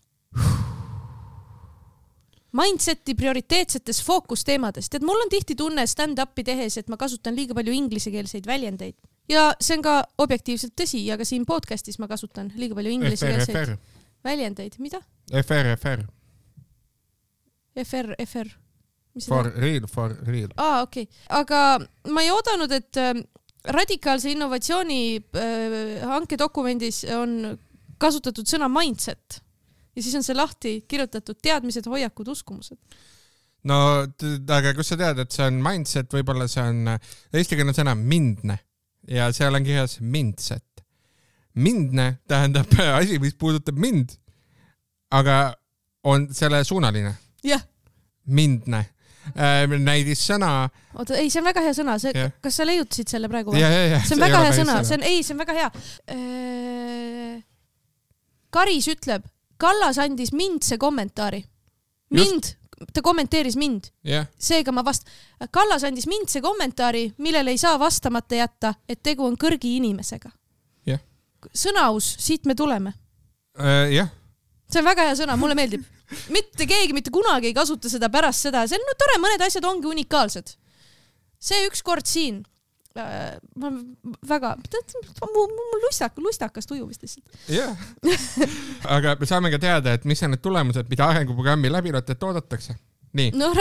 Mindset'i prioriteetsetes fookusteemades, tead, mul on tihti tunne stand-up'i tehes, et ma kasutan liiga palju inglisekeelseid väljendeid ja see on ka objektiivselt tõsi ja ka siin podcast'is ma kasutan liiga palju inglisekeelseid väljendeid, mida? FR, FR, FR, FR. for real, for real. aa, okei okay., aga ma ei oodanud, et äh, radikaalse innovatsiooni äh, hankedokumendis on kasutatud sõna mindset ja siis on see lahti kirjutatud teadmised, hoiakud, uskumused. no aga kust sa tead, et see on mindset, võib-olla see on äh, eestikeelne sõna mindne ja seal on kirjas mindset. mindne tähendab asi, mis puudutab mind. aga on selle suunaline, jah, mindne äh,, näidissõna oota, ei, see on väga hea sõna, see Jah., kas sa leiutasid selle praegu või see on väga hea sõna, see on, ei, see on väga hea. Karis ütleb, Kallas andis mindse kommentaari. mind, ta kommenteeris mind, jah, seega ma vast-, Kallas andis mindse kommentaari, millele ei saa vastamata jätta, et tegu on kõrgi inimesega. Jah. sõnaaus, siit me tuleme. Äh, jah, see on väga hea sõna, mulle meeldib. mitte keegi mitte kunagi ei kasuta seda pärast seda, see on no, tore, mõned asjad ongi unikaalsed. see ükskord siin äh,, ma väga, mul lustak, lustakas tuju vist lihtsalt. jah. aga me saame ka teada, et mis on need tulemused, mida arenguprogrammi läbilõtet oodatakse. nii, no.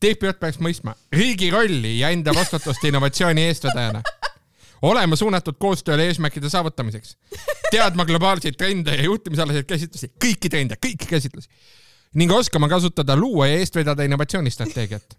TPJ peaks mõistma riigi rolli ja enda vastutust innovatsiooni eestvedajana. olema suunatud koostööle eesmärkide saavutamiseks. teadma globaalseid trende ja juhtimisalaseid käsitlusi, kõiki trende, kõiki käsitlusi ning oskama kasutada, luua ja eest vedada innovatsioonistrateegiat.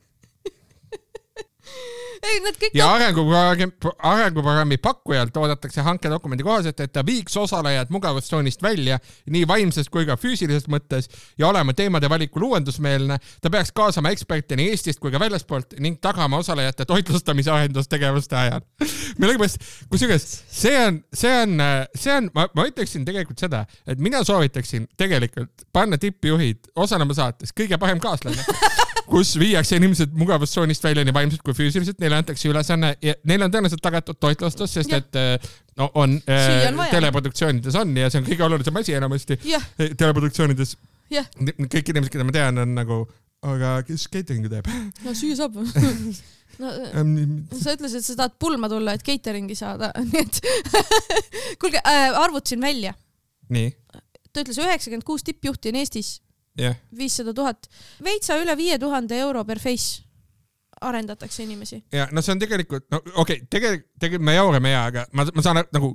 ei, need kõik ja arenguprogrammi, arenguprogrammi pakkujalt oodatakse hankedokumendi kohaselt, et ta viiks osalejad mugavustsoonist välja nii vaimses kui ka füüsilises mõttes ja olema teemade valikul uuendusmeelne. ta peaks kaasama eksperte nii Eestist kui ka väljaspoolt ning tagama osalejate toitlustamise arendustegevuste ajal. millegipärast, kusjuures see on, see on, see on, ma, ma ütleksin tegelikult seda, et mina soovitaksin tegelikult panna tippjuhid osalema saates Kõige parem kaaslane kus viiakse inimesed mugavustsoonist välja nii vaimselt kui füüsiliselt, neile antakse ülesanne ja neile on tõenäoliselt tagatud toitlustus, sest Jah. et äh, no on, äh, on teleproduktsioonides on ja see on kõige olulisem asi enamasti jah, teleproduktsioonides. kõik inimesed, keda ma tean, on nagu, aga kes catering'u teeb? no süüa saab. no sa ütlesid, et sa tahad pulma tulla, et catering'i saada, nii et kuulge äh,, arvutasin välja, nii, ta ütles üheksakümmend kuus tippjuhti on Eestis, viissada tuhat, veitsa üle viie tuhande euro per face arendatakse inimesi. ja no see on tegelikult, no okei okay,, tegelikult, tegelikult me jaurame ja, aga ma, ma saan nagu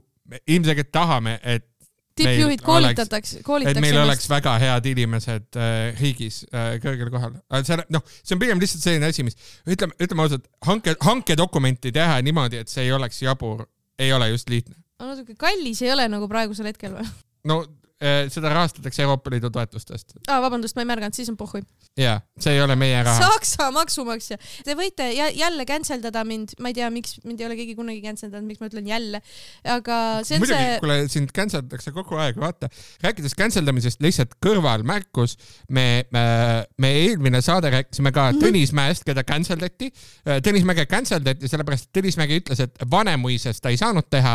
ilmselgelt tahame, et tippjuhid Meil koolitatakse, et meil oleks väga head inimesed äh, riigis äh, kõrgel kohal. see on, noh, see on pigem lihtsalt selline asi, mis ütleme, ütleme ausalt, hanke, hankedokumenti teha niimoodi, et see ei oleks jabur, ei ole just lihtne. natuke kallis ei ole nagu praegusel hetkel või? no seda rahastatakse Euroopa Liidu toetustest aa, vabandust, ma ei märganud, siis on pohhui. ja see ei ole meie raha. Saksa maksumaksja. Te võite jä jälle cancel dada mind, ma ei tea, miks mind ei ole keegi kunagi cancel danud, miks ma ütlen jälle, aga see on muidugi, see, kuule sind cancel datakse kogu aeg, vaata. rääkides cancel damisest, lihtsalt kõrvalmärkus, me, me eelmine saade rääkisime ka Mhm. Tõnis Mäest, keda cancel dati. Tõnis Mäge cancel dati sellepärast, et Tõnis Mägi ütles, et Vanemuises ta ei saanud teha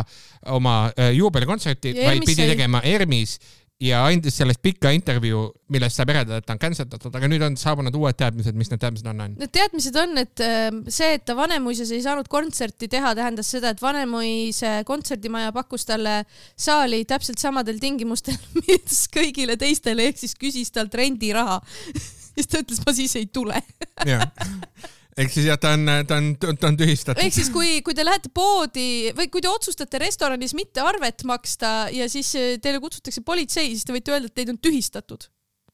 oma äh, juubelikontserti, Ja vaid pidi tegema ERMis ja andis sellest pika intervjuu, millest saab järeldada, et ta on cancel datud, aga nüüd on saabunud uued teadmised, mis need teadmised on, on? need teadmised on, et ähm, see, et ta Vanemuises ei saanud kontserti teha, tähendas seda, et Vanemuise kontserdimaja pakkus talle saali täpselt samadel tingimustel, mis kõigile teistele, ehk siis küsis talt rendiraha. siis ta ütles, ma siis ei tule. ehk siis jah, ta on, ta on, ta on tühistatud ehk siis, kui, kui te lähete poodi või kui te otsustate restoranis mitte arvet maksta ja siis äh, teile kutsutakse politsei, siis te võite öelda, et teid on tühistatud.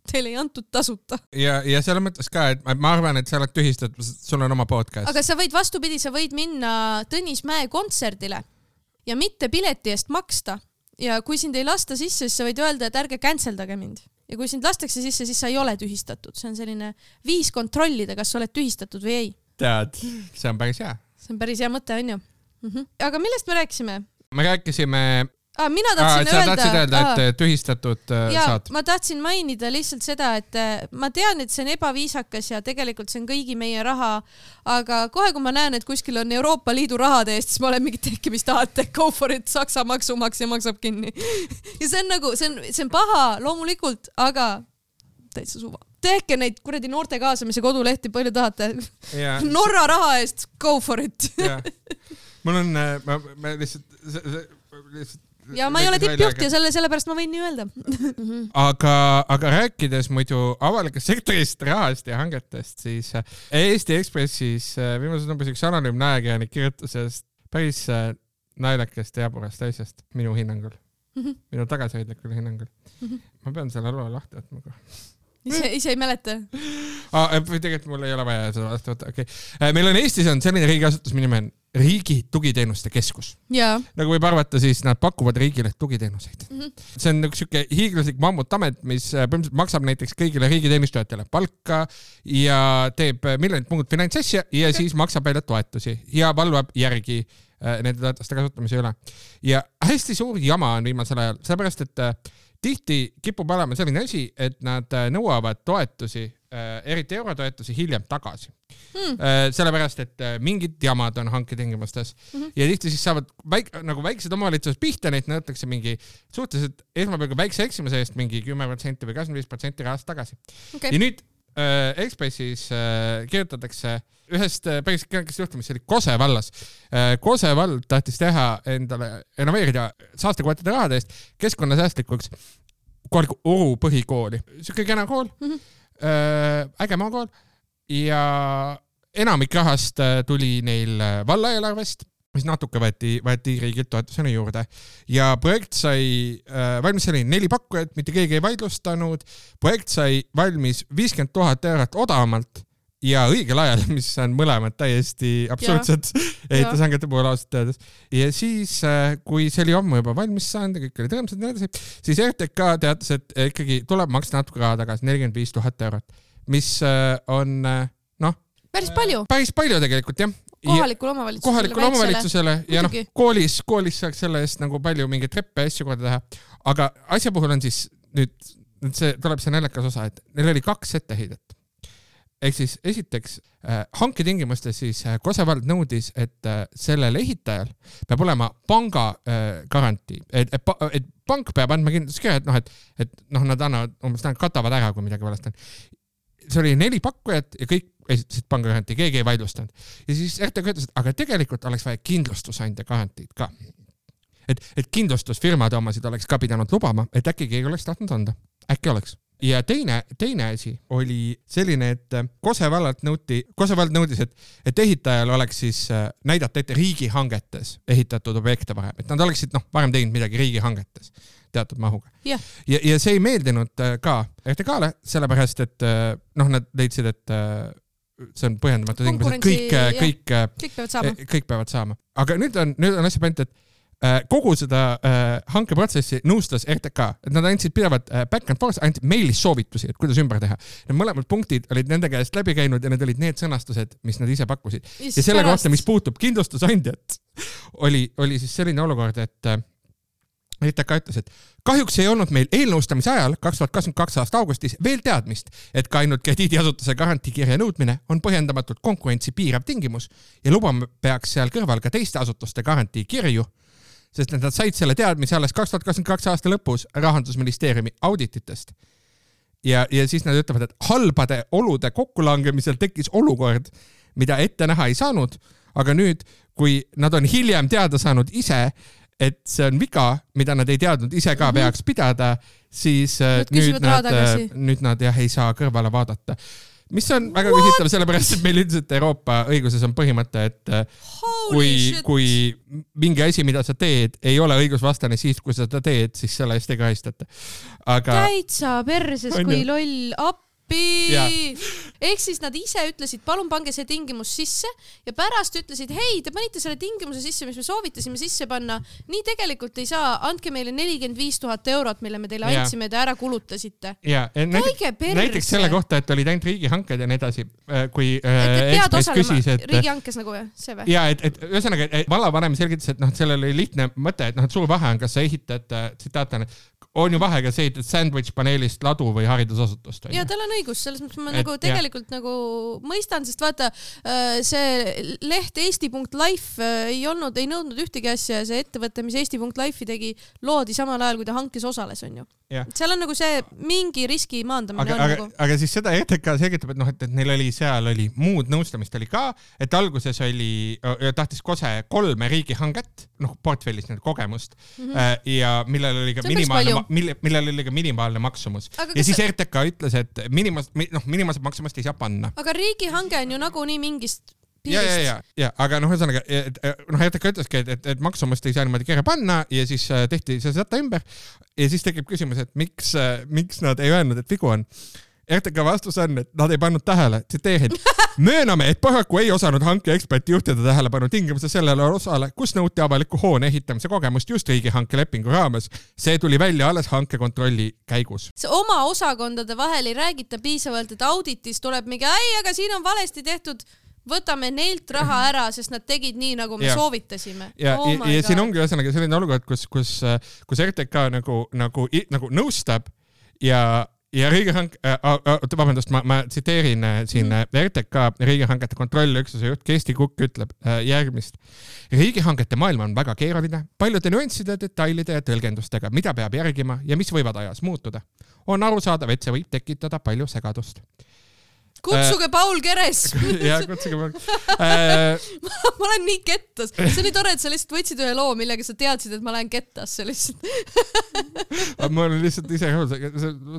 Teile ei antud tasuta. ja, ja selles mõttes ka, et ma, arvan, et sa oled tühistatud, sul on oma podcast. aga sa võid vastupidi, sa võid minna Tõnis Mäe kontserdile ja mitte pileti eest maksta ja kui sind ei lasta sisse, siis sa võid öelda, et ärge cancel dage mind ja kui sind lastakse sisse, siis sa ei ole tühistatud, see on selline viis kontrollida, kas sa oled tühistatud või ei. tead, see on päris hea. see on päris hea mõte, onju. -hmm. aga millest me rääkisime me rääkisime, ah,? mina tahtsin sa öelda. tahtsid öelda, et äh, tühistatud äh, ja saad. ma tahtsin mainida lihtsalt seda, et äh, ma tean, et see on ebaviisakas ja tegelikult see on kõigi meie raha, aga kohe, kui ma näen, et kuskil on Euroopa Liidu rahade eest, siis ma olen mingi tehke, mis tahate, go for it, Saksa maksumaksja maksab kinni. ja see on nagu, see on, see on paha loomulikult, aga täitsa suva. tehke neid kuradi noorte kaasamise kodulehti, palju tahate. ja, Norra raha eest, go for it. ja mul on, ma, ma lihtsalt, lihtsalt. Ja ma ei ole tippjuht ja selle, sellepärast ma võin nii öelda. aga, aga rääkides muidu avalikust sektorist, rahast ja hangetest, siis äh, Eesti Ekspressis äh, viimases numbris üks anonüümne ajakirjanik kirjutas ühest päris äh, naljakast ja jaburast asjast minu hinnangul, Mhm. minu tagasihoidlikul hinnangul. ma pean selle loo lahti võtma kohe. ise, ise ei mäleta. Ah, või tegelikult mul ei ole vaja seda vastu võtta, okei okay.. meil on Eestis on selline riigiasutus, mille nimi on riigi tugiteenuste keskus. nagu võib arvata, siis nad pakuvad riigile tugiteenuseid mm. Mhm. -hmm. see on üks siuke hiiglaslik mammutamet, mis äh, põhimõtteliselt maksab näiteks kõigile riigiteenistujatele palka ja teeb äh, miljonit muud finantsasja ja siis maksab välja toetusi ja valvab järgi äh, nende toetuste kasutamise üle. ja hästi suur jama on viimasel ajal, sellepärast et äh, tihti kipub olema selline asi, et nad äh, nõuavad toetusi, eriti eurotoetusi hiljem tagasi Hmm. mm.. sellepärast, et äh, mingid jamad on hanketingimustes mm -hmm. ja tihti siis saavad väik-, nagu väiksed omavalitsused pihta, neid nõutakse mingi suhteliselt esmapilgul väikse eksimuse eest mingi kümme protsenti või kakskümmend viis protsenti rahast tagasi okei ja nüüd äh, Ekspressis äh, kirjutatakse ühest äh, päris kõnekast juhtumist, see oli Kose vallas äh,. Kose vald tahtis teha endale, renoveerida saastekvootide rahade eest keskkonnasäästlikuks kohaliku Oru põhikooli, siuke kena kool mm. -hmm. äge maakool ja enamik rahast tuli neil valla eelarvest mis natuke võeti, võeti riigilt toetusena juurde ja projekt sai äh, valmis, seal oli neli pakkujat, mitte keegi ei vaidlustanud. projekt sai valmis viiskümmend tuhat eurot odavamalt ja õigel ajal, mis on mõlemad täiesti absurdsed ehitushangete puhul ausalt öeldes. ja siis, kui see oli ammu juba valmis saanud ja kõik olid rõõmsad ja nii edasi, siis RTK teatas, et ikkagi tuleb maksta natuke raha tagasi, nelikümmend viis tuhat eurot, mis äh, on äh, noh, päris palju päris palju tegelikult jah. kohalikule omavalitsusele. kohalikule omavalitsusele ja noh koolis, koolis saaks selle eest nagu palju mingeid treppe ja asju korda teha. aga asja puhul on siis nüüd, nüüd see tuleb see naljakas osa, et neil oli kaks etteheidet. Ehk siis esiteks äh, hanketingimustes siis äh, Kose vald nõudis, et äh, sellel ehitajal peab olema panga garantii, et, et, et pank peab andma kindlustuskirja, et noh, et, et noh, nad annavad umbes, nad katavad ära, kui midagi valesti on. see oli neli pakkujat ja kõik esitasid panga garantii, keegi ei vaidlustanud. ja siis RTK ütles, et aga tegelikult oleks vaja kindlustusandja garantiid ka. et, et kindlustusfirmade omasid oleks ka pidanud lubama, et äkki keegi oleks tahtnud anda, äkki oleks ja teine, teine asi oli selline, et äh, Kose vallalt nõuti, Kose vald nõudis, et, et ehitajal oleks siis äh, näidata ette riigihangetes ehitatud objekte varem, et nad oleksid noh, varem teinud midagi riigihangetes teatud mahuga. Jah. ja, ja see ei meeldinud äh, ka RTK-le, sellepärast et noh, nad leidsid, et see on põhjendamatu tingimus, et kõik, kõik kõik peavad saama. kõik peavad saama, aga nüüd on, nüüd on asja point, et kogu seda äh, hankeprotsessi nõustas RTK, et nad andsid pidevalt äh, back and forth, andsid meilis soovitusi, et kuidas ümber teha. Need mõlemad punktid olid nende käest läbi käinud ja need olid need sõnastused, mis nad ise pakkusid. ja selle kohta, mis puutub kindlustusandjat, oli, oli siis selline olukord, et äh, RTK ütles, et kahjuks ei olnud meil eelnõustamise ajal, kaks tuhat kakskümmend kaks aasta augustis veel teadmist, et ka ainult krediidiasutuse garantiikirja nõudmine on põhjendamatult konkurentsi piirav tingimus ja lubama peaks seal kõrval ka teiste asutuste garantiikirju, sest et nad said selle teadmise alles kaks tuhat kakskümmend kaks aasta lõpus rahandusministeeriumi audititest. ja, ja siis nad ütlevad, et halbade olude kokkulangemisel tekkis olukord, mida ette näha ei saanud, aga nüüd, kui nad on hiljem teada saanud ise, et see on viga, mida nad ei teadnud ise ka Mhm. peaks pidada, siis äh, nüüd nad tagasi., nüüd nad jah ei saa kõrvale vaadata. Mis on väga küsitav, sellepärast et meil üldiselt Euroopa õiguses on põhimõte, et äh, kui, kui mingi asi, mida sa teed, ei ole õigusvastane, siis kui sa seda teed, siis selle eest ei karistata. aga täitsa perses, kui loll, appi Jaa.. ehk siis nad ise ütlesid, palun pange see tingimus sisse ja pärast ütlesid, hei, te panite selle tingimuse sisse, mis me soovitasime sisse panna. nii tegelikult ei saa, andke meile nelikümmend viis tuhat eurot, mille me teile Jaa. andsime, te ära kulutasite. ja näiteks, näiteks selle kohta, et olid ainult riigihanked ja nii edasi, kui äh, et pead Ekspress küsis, et riigihankes nagu või, see või? ja et, et ühesõnaga vallavanem selgitas, et noh, et sellel oli lihtne mõte, et noh, et suur vahe on, kas sa ehitad, tsitaat on, on ju vahe, kas ehitad sandwich paneelist ladu või haridusasutust ja tal on õigus, selles mõttes ma Et nagu tegelikult nagu mõistan, sest vaata äh, see leht eesti.life äh, ei olnud, ei nõudnud ühtegi asja ja see ettevõte, mis eesti.life'i tegi, loodi samal ajal, kui ta hankes osales, onju seal on nagu see mingi riski maandamine aga, aga nagu,, aga siis seda RTK selgitab, et noh, et, et neil oli seal oli muud nõustamist oli ka, et alguses oli, tahtis Kose kolme riigihanget, noh portfellis nii-öelda kogemust mm -hmm. ja millel oli ka minimaalne mille, millel oli ka minimaalne maksumus. Ja kas siis RTK ütles, et minimas-, noh minimaalset maksumust ei saa panna. aga riigihange on ju nagunii mingist ja, ja, ja, ja aga noh, ühesõnaga, noh, RTK ütleski, et, et, et maksumust ei saa niimoodi kirja panna ja siis äh, tehti see säte ümber ja siis tekib küsimus, et miks, miks nad ei öelnud, et vigu on. RTK vastus on, et nad ei pannud tähele, tsiteerin. mööname, et paraku ei osanud hankeekspert juhtida tähelepanu tingimuste sellele osale, kus nõuti avaliku hoone ehitamise kogemust just riigihanke lepingu raames. see tuli välja alles hankekontrolli käigus. oma osakondade vahel ei räägita piisavalt, et auditis tuleb mingi, ei, aga siin on valesti tehtud võtame neilt raha ära, sest nad tegid nii, nagu me ja. soovitasime. ja oh, ja, ja siin ongi ühesõnaga selline olukord, kus, kus, kus RTK nagu, nagu, nagu nõustab ja ja riigihank- äh,, oota, vabandust, ma, ma tsiteerin äh, siin mm. RTK riigihangete kontrollüksuse juht Kersti Kukk ütleb äh, järgmist. riigihangete maailm on väga keeruline, paljude nüansside, detailide ja tõlgendustega, mida peab järgima ja mis võivad ajas muutuda. on arusaadav, et see võib tekitada palju segadust kutsuge Paul Keres. Ja kutsuge Paul. Äh... ma olen nii kettas, see on nii tore, et sa lihtsalt võtsid ühe loo, millega sa teadsid, et ma lähen kettasse lihtsalt. Ma olen lihtsalt ise ka,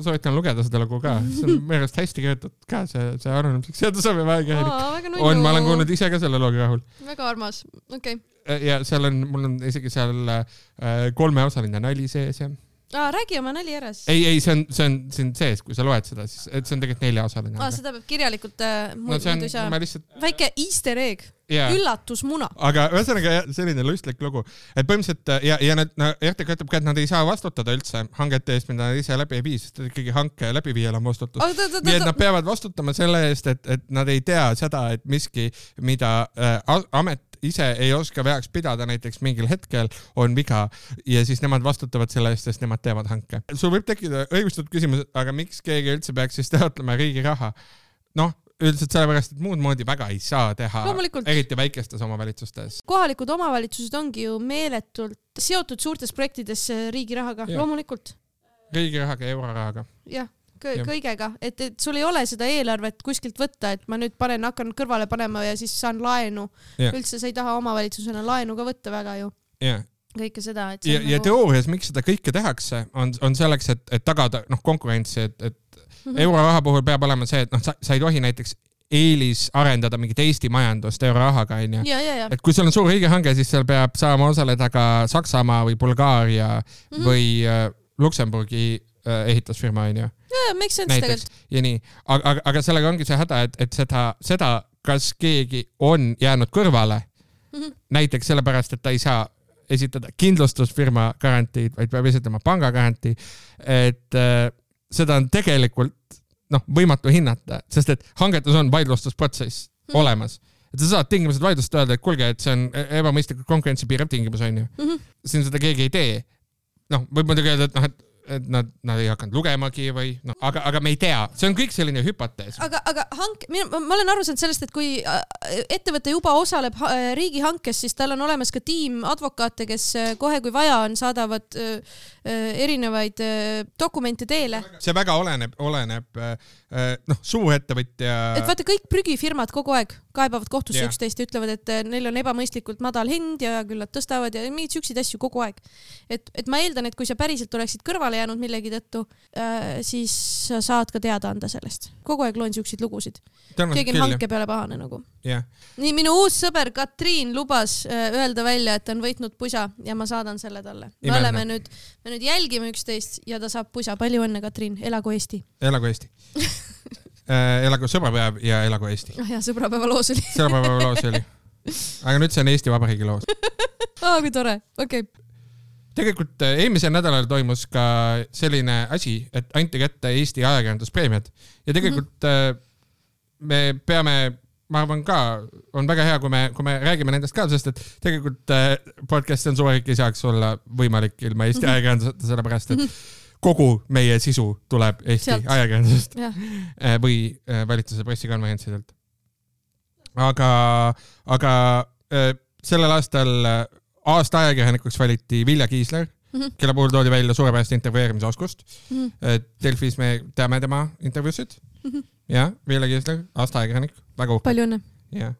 soovitan lugeda seda lugu ka, see on minu arust hästi kirjutatud ka, see, see arvamuslik seadusabi väekäinik. on, ma olen kuulnud ise ka selle looga rahul. väga armas, okei. Okay. ja seal on, mul on isegi seal äh, kolmeosaline nali sees ja aa, räägi oma nali ära siis. ei, ei, see on, see on siin sees, kui sa loed seda, siis, et see on tegelikult neljaosaline. aa, seda peab kirjalikult äh,, muidu no, ei saa. Lihtsalt... väike easter egg yeah., üllatusmuna. aga ühesõnaga selline lustlik lugu, et põhimõtteliselt äh, ja, ja nad no,, RTK ütleb ka, et nad ei saa vastutada üldse hangete eest, mida nad ise läbi ei vii, sest ikkagi hanke läbiviijal on vastutus oh,. nii et nad peavad vastutama selle eest, et, et nad ei tea seda, et miski, mida äh, amet ise ei oska veaks pidada näiteks mingil hetkel, on viga ja siis nemad vastutavad selle eest, sest nemad teevad hanke. sul võib tekkida õigustatud küsimus, aga miks keegi üldse peaks siis taotlema riigi raha? noh, üldiselt sellepärast, et muud moodi väga ei saa teha, eriti väikestes omavalitsustes. kohalikud omavalitsused ongi ju meeletult seotud suurtes projektides riigi rahaga, loomulikult. riigi rahaga ja eurorahaga. jah kõigega, et, et sul ei ole seda eelarvet kuskilt võtta, et ma nüüd panen, hakkan kõrvale panema ja siis saan laenu. üldse sa ei taha omavalitsusena laenu ka võtta väga ju. kõike seda, et ja, nagu... ja teoorias, miks seda kõike tehakse, on, on selleks, et, et tagada noh, konkurentsi, et, et mm -hmm. euroraha puhul peab olema see, et noh, sa, sa ei tohi näiteks eelis arendada mingit Eesti majandust eurorahaga onju. et kui sul on suur riigihange, siis seal peab saama osaleda ka Saksamaa või Bulgaaria mm -hmm. või äh, Luksemburgi ehitusfirma onju jaa, make sense tegelikult. ja nii, aga, aga, aga sellega ongi see häda, et, et seda, seda, kas keegi on jäänud kõrvale mm, -hmm. näiteks sellepärast, et ta ei saa esitada kindlustusfirma garantiid, vaid peab esitama panga garantii, et äh, seda on tegelikult noh, võimatu hinnata, sest et hangetes on vaidlustusprotsess mm -hmm. olemas et sa saad tingimused vaidlust öelda, et kuulge, et see on e-, ebamõistlikult konkurentsi piirav tingimus, onju mm. -hmm. siin seda keegi ei tee. noh, võib muidugi öelda, et noh, et et nad, nad ei hakanud lugemagi või noh, aga, aga me ei tea, see on kõik selline hüpotees. aga, aga hanke, ma olen aru saanud sellest, et kui äh, ettevõte juba osaleb äh, riigihankes, siis tal on olemas ka tiim advokaate, kes äh, kohe, kui vaja on, saadavad erinevaid dokumente teele. see väga oleneb, oleneb noh, suurettevõtja. et vaata, kõik prügifirmad kogu aeg kaebavad kohtusse yeah. üksteist ja ütlevad, et neil on ebamõistlikult madal hind ja küll nad tõstavad ja mingeid siukseid asju kogu aeg. et, et ma eeldan, et kui sa päriselt oleksid kõrvale jäänud millegi tõttu äh,, siis sa saad ka teada anda sellest. kogu aeg loen siukseid lugusid. keegi on hanke peale pahane nagu yeah.. nii, minu uus sõber Katriin lubas äh, öelda välja, et ta on võitnud pusa ja ma saadan selle talle. me Imelne. oleme nüüd, me nüüd jälgime üksteist ja ta saab pusa. palju õnne, Katriin, elagu Eesti! elagu Eesti elagu sõbrapäev ja elagu Eesti. ah jah, sõbrapäeva loos oli sõbrapäeva loos oli. aga nüüd see on Eesti Vabariigi loos aa ah,, kui tore, okei okay tegelikult äh, eelmisel nädalal toimus ka selline asi, et anti kätte Eesti ajakirjanduspreemiad ja tegelikult mm -hmm. me peame, ma arvan ka, on väga hea, kui me, kui me räägime nendest ka, sest et tegelikult äh, podcast on suurik ei saaks olla võimalik ilma Eesti ajakirjanduseta, sellepärast et kogu meie sisu tuleb Eesti ajakirjandusest ja. või valitsuse pressikonverentsidelt. aga, aga sellel aastal aasta ajakirjanikuks valiti Vilja Kiisler mm, -hmm. kelle puhul toodi välja suurepärast intervjueerimisoskust mm. -hmm. Delfis me teame tema intervjuusid mm. -hmm. ja Vilja Kiisler, aasta ajakirjanik, väga uhke. palju õnne. jah,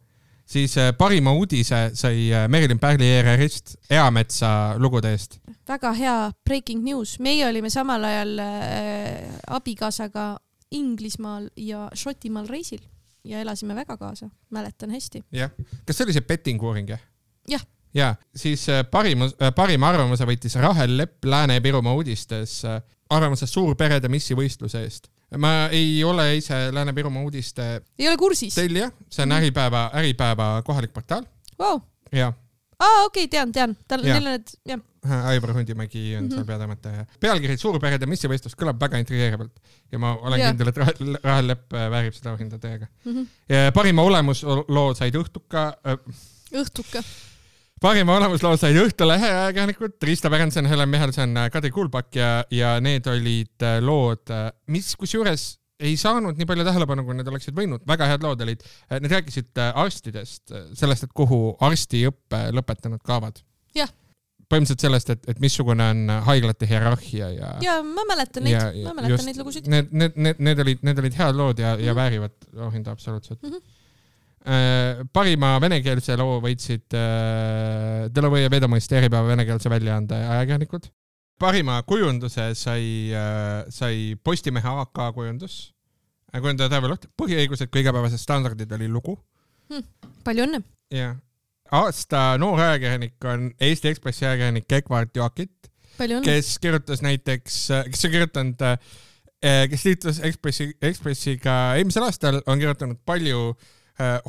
siis äh, parima uudise sai äh, Merilin Pärli ERR-ist Eametsa lugude eest. väga hea breaking news, meie olime samal ajal äh, abikaasaga Inglismaal ja Šotimaal reisil ja elasime väga kaasa, mäletan hästi. jah, kas see oli see betting uuring jah? jah ja siis parim, äh, parima arvamuse võitis Rahel Lepp Lääne-Virumaa uudistes arvamuses suurperede missivõistluse eest. Ma ei ole ise Lääne-Virumaa uudiste ei ole kursis? tellija, see on Äripäeva, Äripäeva kohalik portaal wow.. ja. aa, okei okay,, tean, tean, tal, neil on need, jah. Aivar Hundimägi on mm -hmm. seal peatoimetaja. pealkiri Suurperede missivõistlus kõlab väga intrigeerivalt ja ma olen ja. kindel, et Rahel, Rahel Lepp väärib seda auhinda täiega mm. -hmm. parima olemusloo said Õhtuka äh,. õhtuka parima olemusloo said Õhtulehe ajakirjanikud Riista Pärnson, Helen Michelson, Kadri Kuulpak ja, ja need olid äh, lood, äh, mis kusjuures ei saanud nii palju tähelepanu, kui need oleksid võinud, väga head lood olid. Äh, need rääkisid arstidest, sellest, et kuhu arstiõppe lõpetanud kaovad. jah põhimõtteliselt sellest, et, et missugune on haiglate hierarhia ja. ja ma mäletan neid, ma mäletan just, neid lugusid. Need, need, need, need olid, need olid head lood ja mm, -hmm. ja mhm. väärivad auhinda absoluutselt mm. -hmm parima venekeelse loo võitsid äh, Delovõi ja Vedomõiste Äripäeva venekeelse väljaande ajakirjanikud. parima kujunduse sai äh,, sai Postimehe AK kujundus, kujundaja Taavi Luht, põhiõigused kui igapäevased standardid oli lugu hm,. palju õnne! jah, aasta noor ajakirjanik on Eesti Ekspressi ajakirjanik Egvard Joakit, kes kirjutas näiteks, kes on kirjutanud kes liitus Ekspressi, Ekspressiga eelmisel aastal, on kirjutanud palju äh, Äh,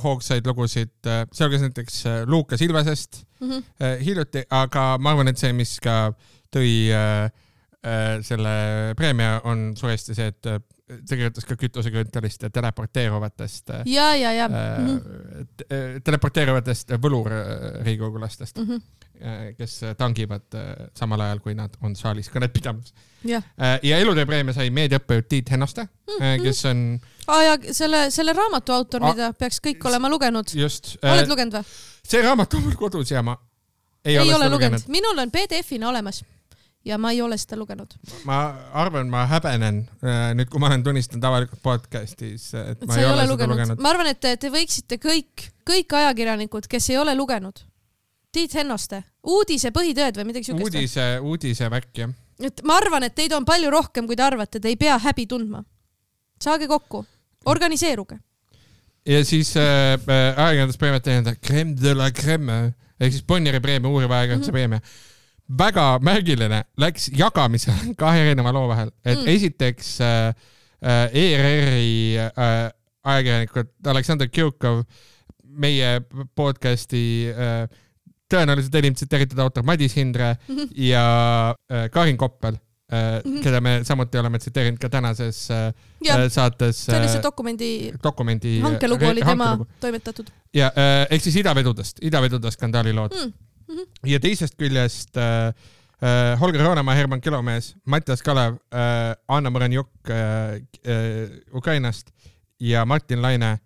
hoogsaid lugusid, äh, sealhulgas näiteks äh, Luukas Ilvesest mm -hmm. hiljuti, aga ma arvan, et see, mis ka tõi selle preemia, on suuresti see, et kirjutas ka kütuseküntelist ja teleporteeruvatest. ja, ja, ja mm. -hmm. teleporteeruvatest võlurriigikogulastest mm, -hmm. kes tangivad samal ajal, kui nad on saalis kõnet pidamas. ja elutöö preemia sai meediaõppejõud Tiit Hennoste mm, -hmm. kes on aa ja selle, selle raamatu autor, mida peaks kõik olema lugenud. just. oled äh, lugenud või? see raamat on mul kodus ja ma ei, ei ole, ole lugenud, lugenud.. minul on PDF-ina olemas ja ma ei ole seda lugenud. ma arvan, ma häbenen äh, nüüd, kui ma olen tunnistanud avalikult podcast'is, et ma et ei, ole, ole lugenud. lugenud. ma arvan, et te, te võiksite kõik, kõik ajakirjanikud, kes ei ole lugenud, Tiit Hennoste, uudise põhitõed või midagi siukest. uudise, uudise värk jah. et ma arvan, et teid on palju rohkem, kui te arvate, te ei pea häbi tundma. saage kokku organiseeruge. ja siis äh, äh ajakirjanduspreemiat tähendab creme de la creme ehk siis Bonnieri preemia, uuriva ajakirjanduse mm -hmm. preemia. Väga märgiline, läks jagamisele kahe erineva loo vahel, et mm. esiteks äh, äh, ERR-i äh, ajakirjanikud Aleksandr Kjukov, meie podcast'i äh, tõenäoliselt enim tsiteeritud autor Madis Hindre mm -hmm. ja äh, Karin Koppel Mm -hmm. keda me samuti oleme tsiteerinud ka tänases äh, ja, saates. see oli see dokumendi, dokumendi hankelugu oli tema hankelugu. toimetatud. ja ehk siis idavedudest, idavedude skandaali lood mm. -hmm. ja teisest küljest äh, äh, Holger Roonemaa, Herman Kilomees, Mattias Kalev äh,, Anna Mõrenjuk äh, äh, Ukrainast ja Martin Laine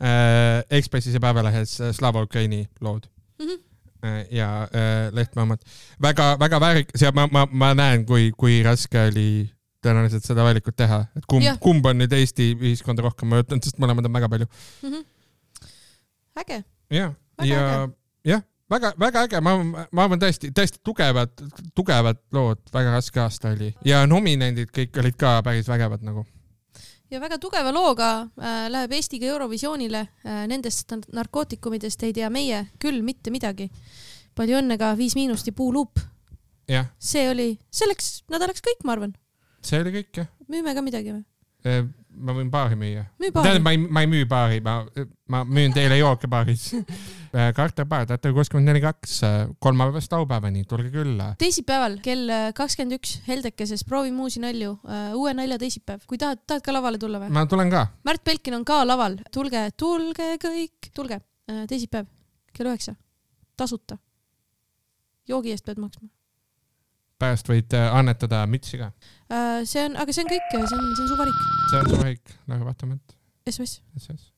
äh, Ekspressis ja Päevalehes Slava Ukraini lood mm. -hmm Äh, ja äh, Lehtme omad. väga-väga väärikas ja ma, ma, ma näen, kui, kui raske oli tõenäoliselt seda valikut teha, et kumb, kumb on nüüd Eesti ühiskonda rohkem mõjutanud, sest mõlemad on väga palju mm. -hmm. äge. ja, ja jah, väga-väga äge, ma, ma arvan tõesti, tõesti tugevad, tugevad lood, väga raske aasta oli ja nominendid kõik olid ka päris vägevad nagu ja väga tugeva looga äh, läheb Eesti ka Eurovisioonile äh,. Nendest narkootikumidest ei tea meie küll mitte midagi. palju õnne ka Viis Miinust ja Puuluup. see oli selleks nädalaks kõik, ma arvan. see oli kõik jah. müüme ka midagi või? Äh, ma võin baari müüa. tähendab, ma ei, ma ei müü baari, ma, ma müün teile jooke baaris äh, Bar, Tartu kuuskümmend neli kaks, äh, kolmapäevast laupäevani, tulge külla. teisipäeval kell kakskümmend üks Heldekeses proovime uusi nalju, uue nalja teisipäev. kui tahad, tahad ka lavale tulla või? ma tulen ka. Märt Belkin on ka laval, tulge, tulge kõik, tulge. teisipäev kell üheksa, tasuta. joogi eest pead maksma pärast võid äh, annetada mütsi ka. Äh, see on, aga see on kõik, see on, see on su valik. see on su valik, nagu vaatame, et. SMS. SMS